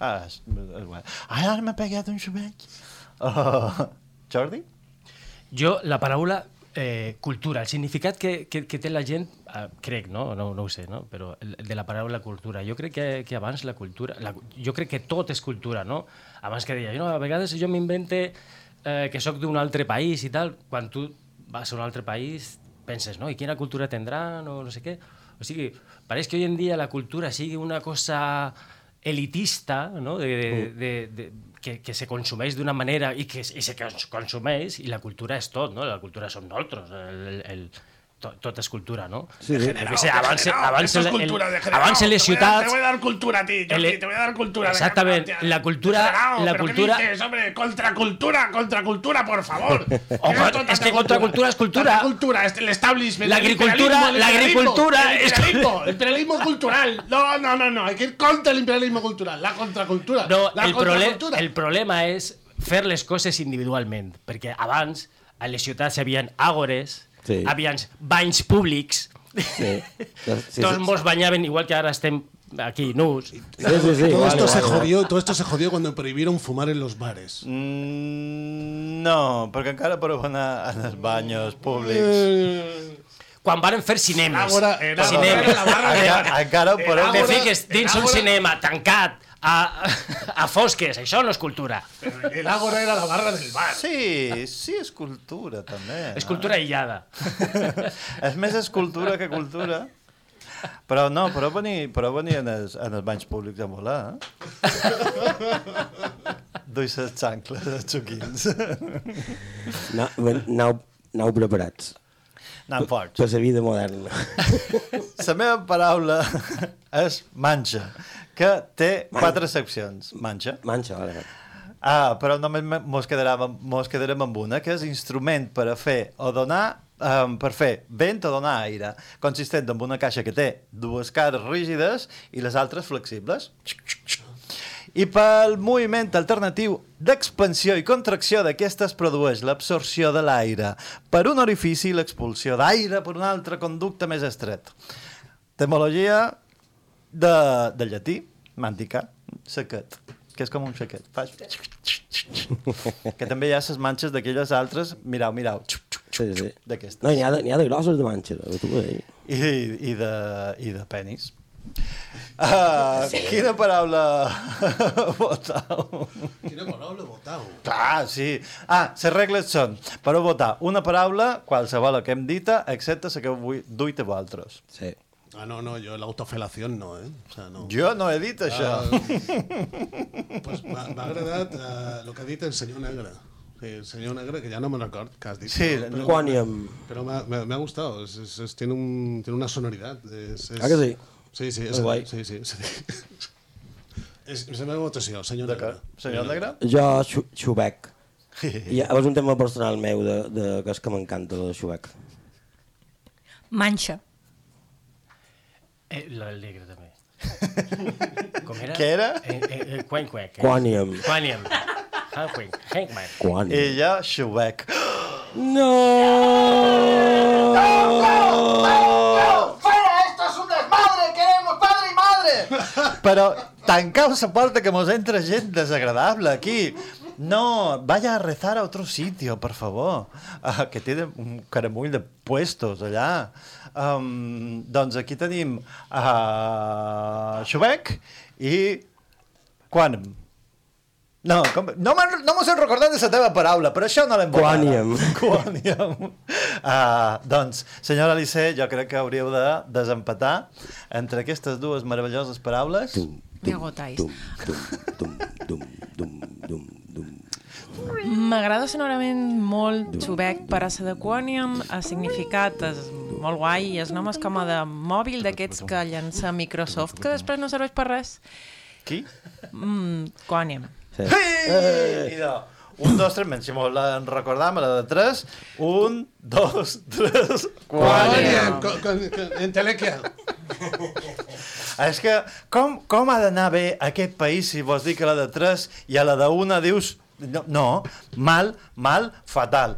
Ah, és, és guai. Ai, ara m'ha pegat un xubec. Oh. Jordi? Jo, la paraula eh, cultura, el significat que, que, que té la gent, eh, crec, no? no? No ho sé, no? però de la paraula cultura. Jo crec que, que abans la cultura... La, jo crec que tot és cultura, no? Abans que deia, no, a vegades jo m'invente eh, que sóc d'un altre país i tal, quan tu vas a un altre país penses, no? I quina cultura tindran o no sé què. O sigui, pareix que hoy en dia la cultura sigui una cosa elitista, no? de, de, de, de, que, que se consumeix d'una manera i que i se cons- consumeix i la cultura és tot, no? La cultura som nosaltres, el, el, el, tot, és cultura, no? Sí, sí. Què sé, abans, es el, cultura, abans les Te voy a- ciutats... Te voy a dar cultura a ti, Jordi, el- te voy a dar cultura. Exactamente, venga, la cultura- Degenerado, la ¿pero cultura- ¿Qué dices, hombre? Contracultura, contracultura, por favor. Con- es que contracultura es cultura. Contracultura, es el establishment. La agricultura- la agricultura El es- imperialismo, el imperialismo cultural. No, no, no, no. Hay que ir contra el imperialismo cultural. La contracultura. No, la el, contracultura. el problema és fer les coses individualment, perquè abans a les ciutats hi havia àgores, Sí. havia banys públics, Sí. Sí, tots sí. mos banyaven igual que ara estem aquí nus. Sí, sí, sí, todo, esto se igual, igual. jodió, todo esto se jodió cuando prohibieron fumar en los bares. Mm, no, perquè encara podeu anar als banyos públics. Eh, Quan varen fer cinemes. Ágora, en Ágora, cinemes. en la barra de- Encara, encara ho en podeu... Te Ágora- fiques dins un cinema tancat, a, a fosques, això no és cultura. El ágora era la barra del bar. Sí, sí, és cultura, també. És cultura aïllada. és més escultura que cultura. Però no, però venir, però venir en, els, en els banys públics a volar, eh? Duis les xancles, els xuquins. No, aneu, aneu preparats. Anem forts. Per la vida moderna. La meva paraula és manxa, que té quatre seccions. Manxa. Manxa, vale. Ah, però només mos quedarem, mos quedarem amb una, que és instrument per a fer o donar um, per fer vent o donar aire, consistent en una caixa que té dues cares rígides i les altres flexibles. I pel moviment alternatiu d'expansió i contracció d'aquesta es produeix l'absorció de l'aire per un orifici i l'expulsió d'aire per un altre conducte més estret. Etimologia de, de llatí, mantica, sequet, que és com un sequet. Fas... que també hi ha les manxes d'aquelles altres, mirau, mirau, Sí, sí. d'aquestes. No, n'hi ha, de- ha de grossos de manxa, tu deia. I, i, de, i de penis. Uh, quina paraula votau? Quina paraula votau? Clar, sí. Ah, les regles són, per a votar una paraula, qualsevol que hem dita, excepte la que vull duit a vosaltres. Sí. Ah, no, no, jo l'autofelació no, eh? O sea, no. Jo no he dit això. Ah, pues m'ha m'ha agradat el que ha dit el senyor Negre. Sí, el senyor Negre, que ja no me record que has dit. Sí, però, però, Quanium. Pero me, me, me ha gustado, es, es, es- tiene, un, tiene una sonoridad. Es, es, Ah, que sí? Sí, sí, És guai. sí, sí, sí. És, és la meva votació, senyor Negre. Senyor Negre? Jo, xu- xubec. I és un tema personal meu de, de que és que m'encanta el xubec. Manxa. Eh, lo del negre també. Com era? Què era? Eh, eh, eh, quan, quan, què? Quanium. Quanium. Hankwing. Hankman. Quanium. I jo, xubec. ¡Fuera! ¡Esto es un desmadre! ¡Queremos padre y madre! Però tancau la porta que mos entra gent desagradable aquí. No, vaya a rezar a otro sitio, por favor. Uh, que té un caramull de puestos allà. Um, doncs aquí tenim uh, Xubec i Quanum. No, com, no me'n- no mos hem recordat de la teva paraula, però això no l'hem. Quanium. Quanium. Uh, doncs, senyora Alice, jo crec que hauríeu de desempatar entre aquestes dues meravelloses paraules. Me agotáis. M'agrada sonorament molt Xubec per a la de Quanium, el significat és molt guai i el nom és com a de mòbil d'aquests que llença Microsoft, que després no serveix per res. Qui? Mm, Quanium. Sí. Hey! Idò. Un, dos, tres, menys, si la recordam, la de tres. Un, dos, tres, con, con, entelequia. És que com, com ha d'anar bé aquest país si vols dir que la de tres i a la de una dius No, no, mal, mal, fatal.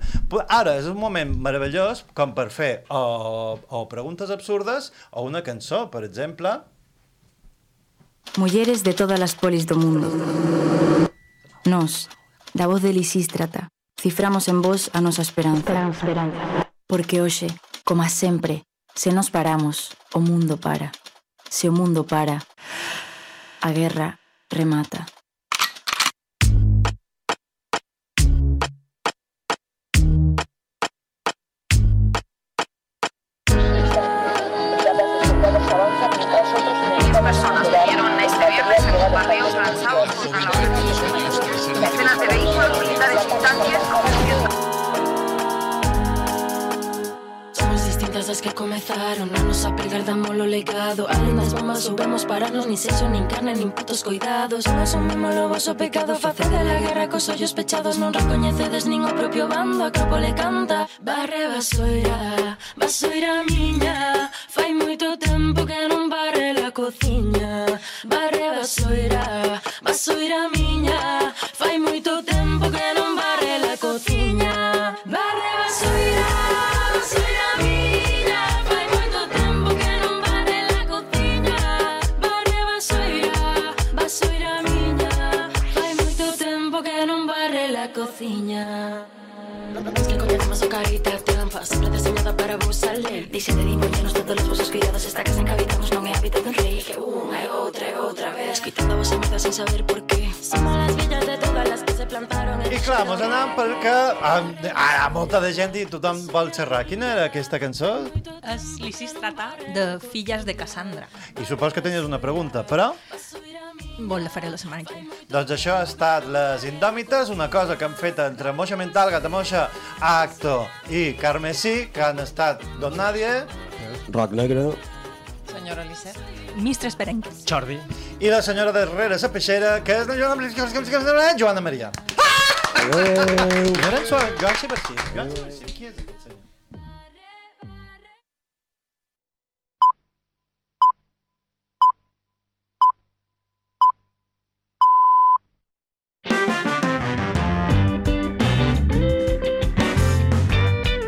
Ara és un moment meravellós com per fer o, o preguntes absurdes o una cançó, per exemple. Mulleres de todas las polis do mundo. Nos, da voz de Lisístrata, ciframos en vos a nosa esperanza. esperanza. Porque hoxe, como sempre, se nos paramos, o mundo para. Se o mundo para, a guerra remata. que comezaron Non nos a perder damos o legado Alendas bombas soubemos pararnos Nin sexo, nin carne, nin putos cuidados Non asumimos o vosso pecado Facede la guerra cos ollos pechados. Non recoñecedes nin o propio bando A capo le canta. Barre basoira, basoira miña. Fai moito tempo que non barre la cociña. Barre basoira, basoira miña. Fai moito tempo que non trampa Siempre diseñada para vos salir Dice de dimos todos los vosos criados Esta casa en que habitamos non é hábitat dun rei Que unha e outra e outra vez Quitando a vosa merda sin saber por qué Somos las villas de todas las que se plantaron I clar, mos anàvem perquè ah, molta de gent i tothom vol xerrar. Quina era aquesta cançó? És Lisistrata de Filles de Cassandra. I supos que tenies una pregunta, però... Vol la faré la setmana que ve. Doncs això ha estat Les Indòmites, una cosa que han fet entre Moixa Mental, Gatamoixa, Acto i Carmesí, que han estat Don Nadie... Roc Negre. Senyora Lisset. Mistres Perenque. Jordi. I la senyora darrere la peixera, que és la Joana, Joana Maria. Adéu. En suau, jo sé per si. Jo sé per si. Qui és aquest senyor?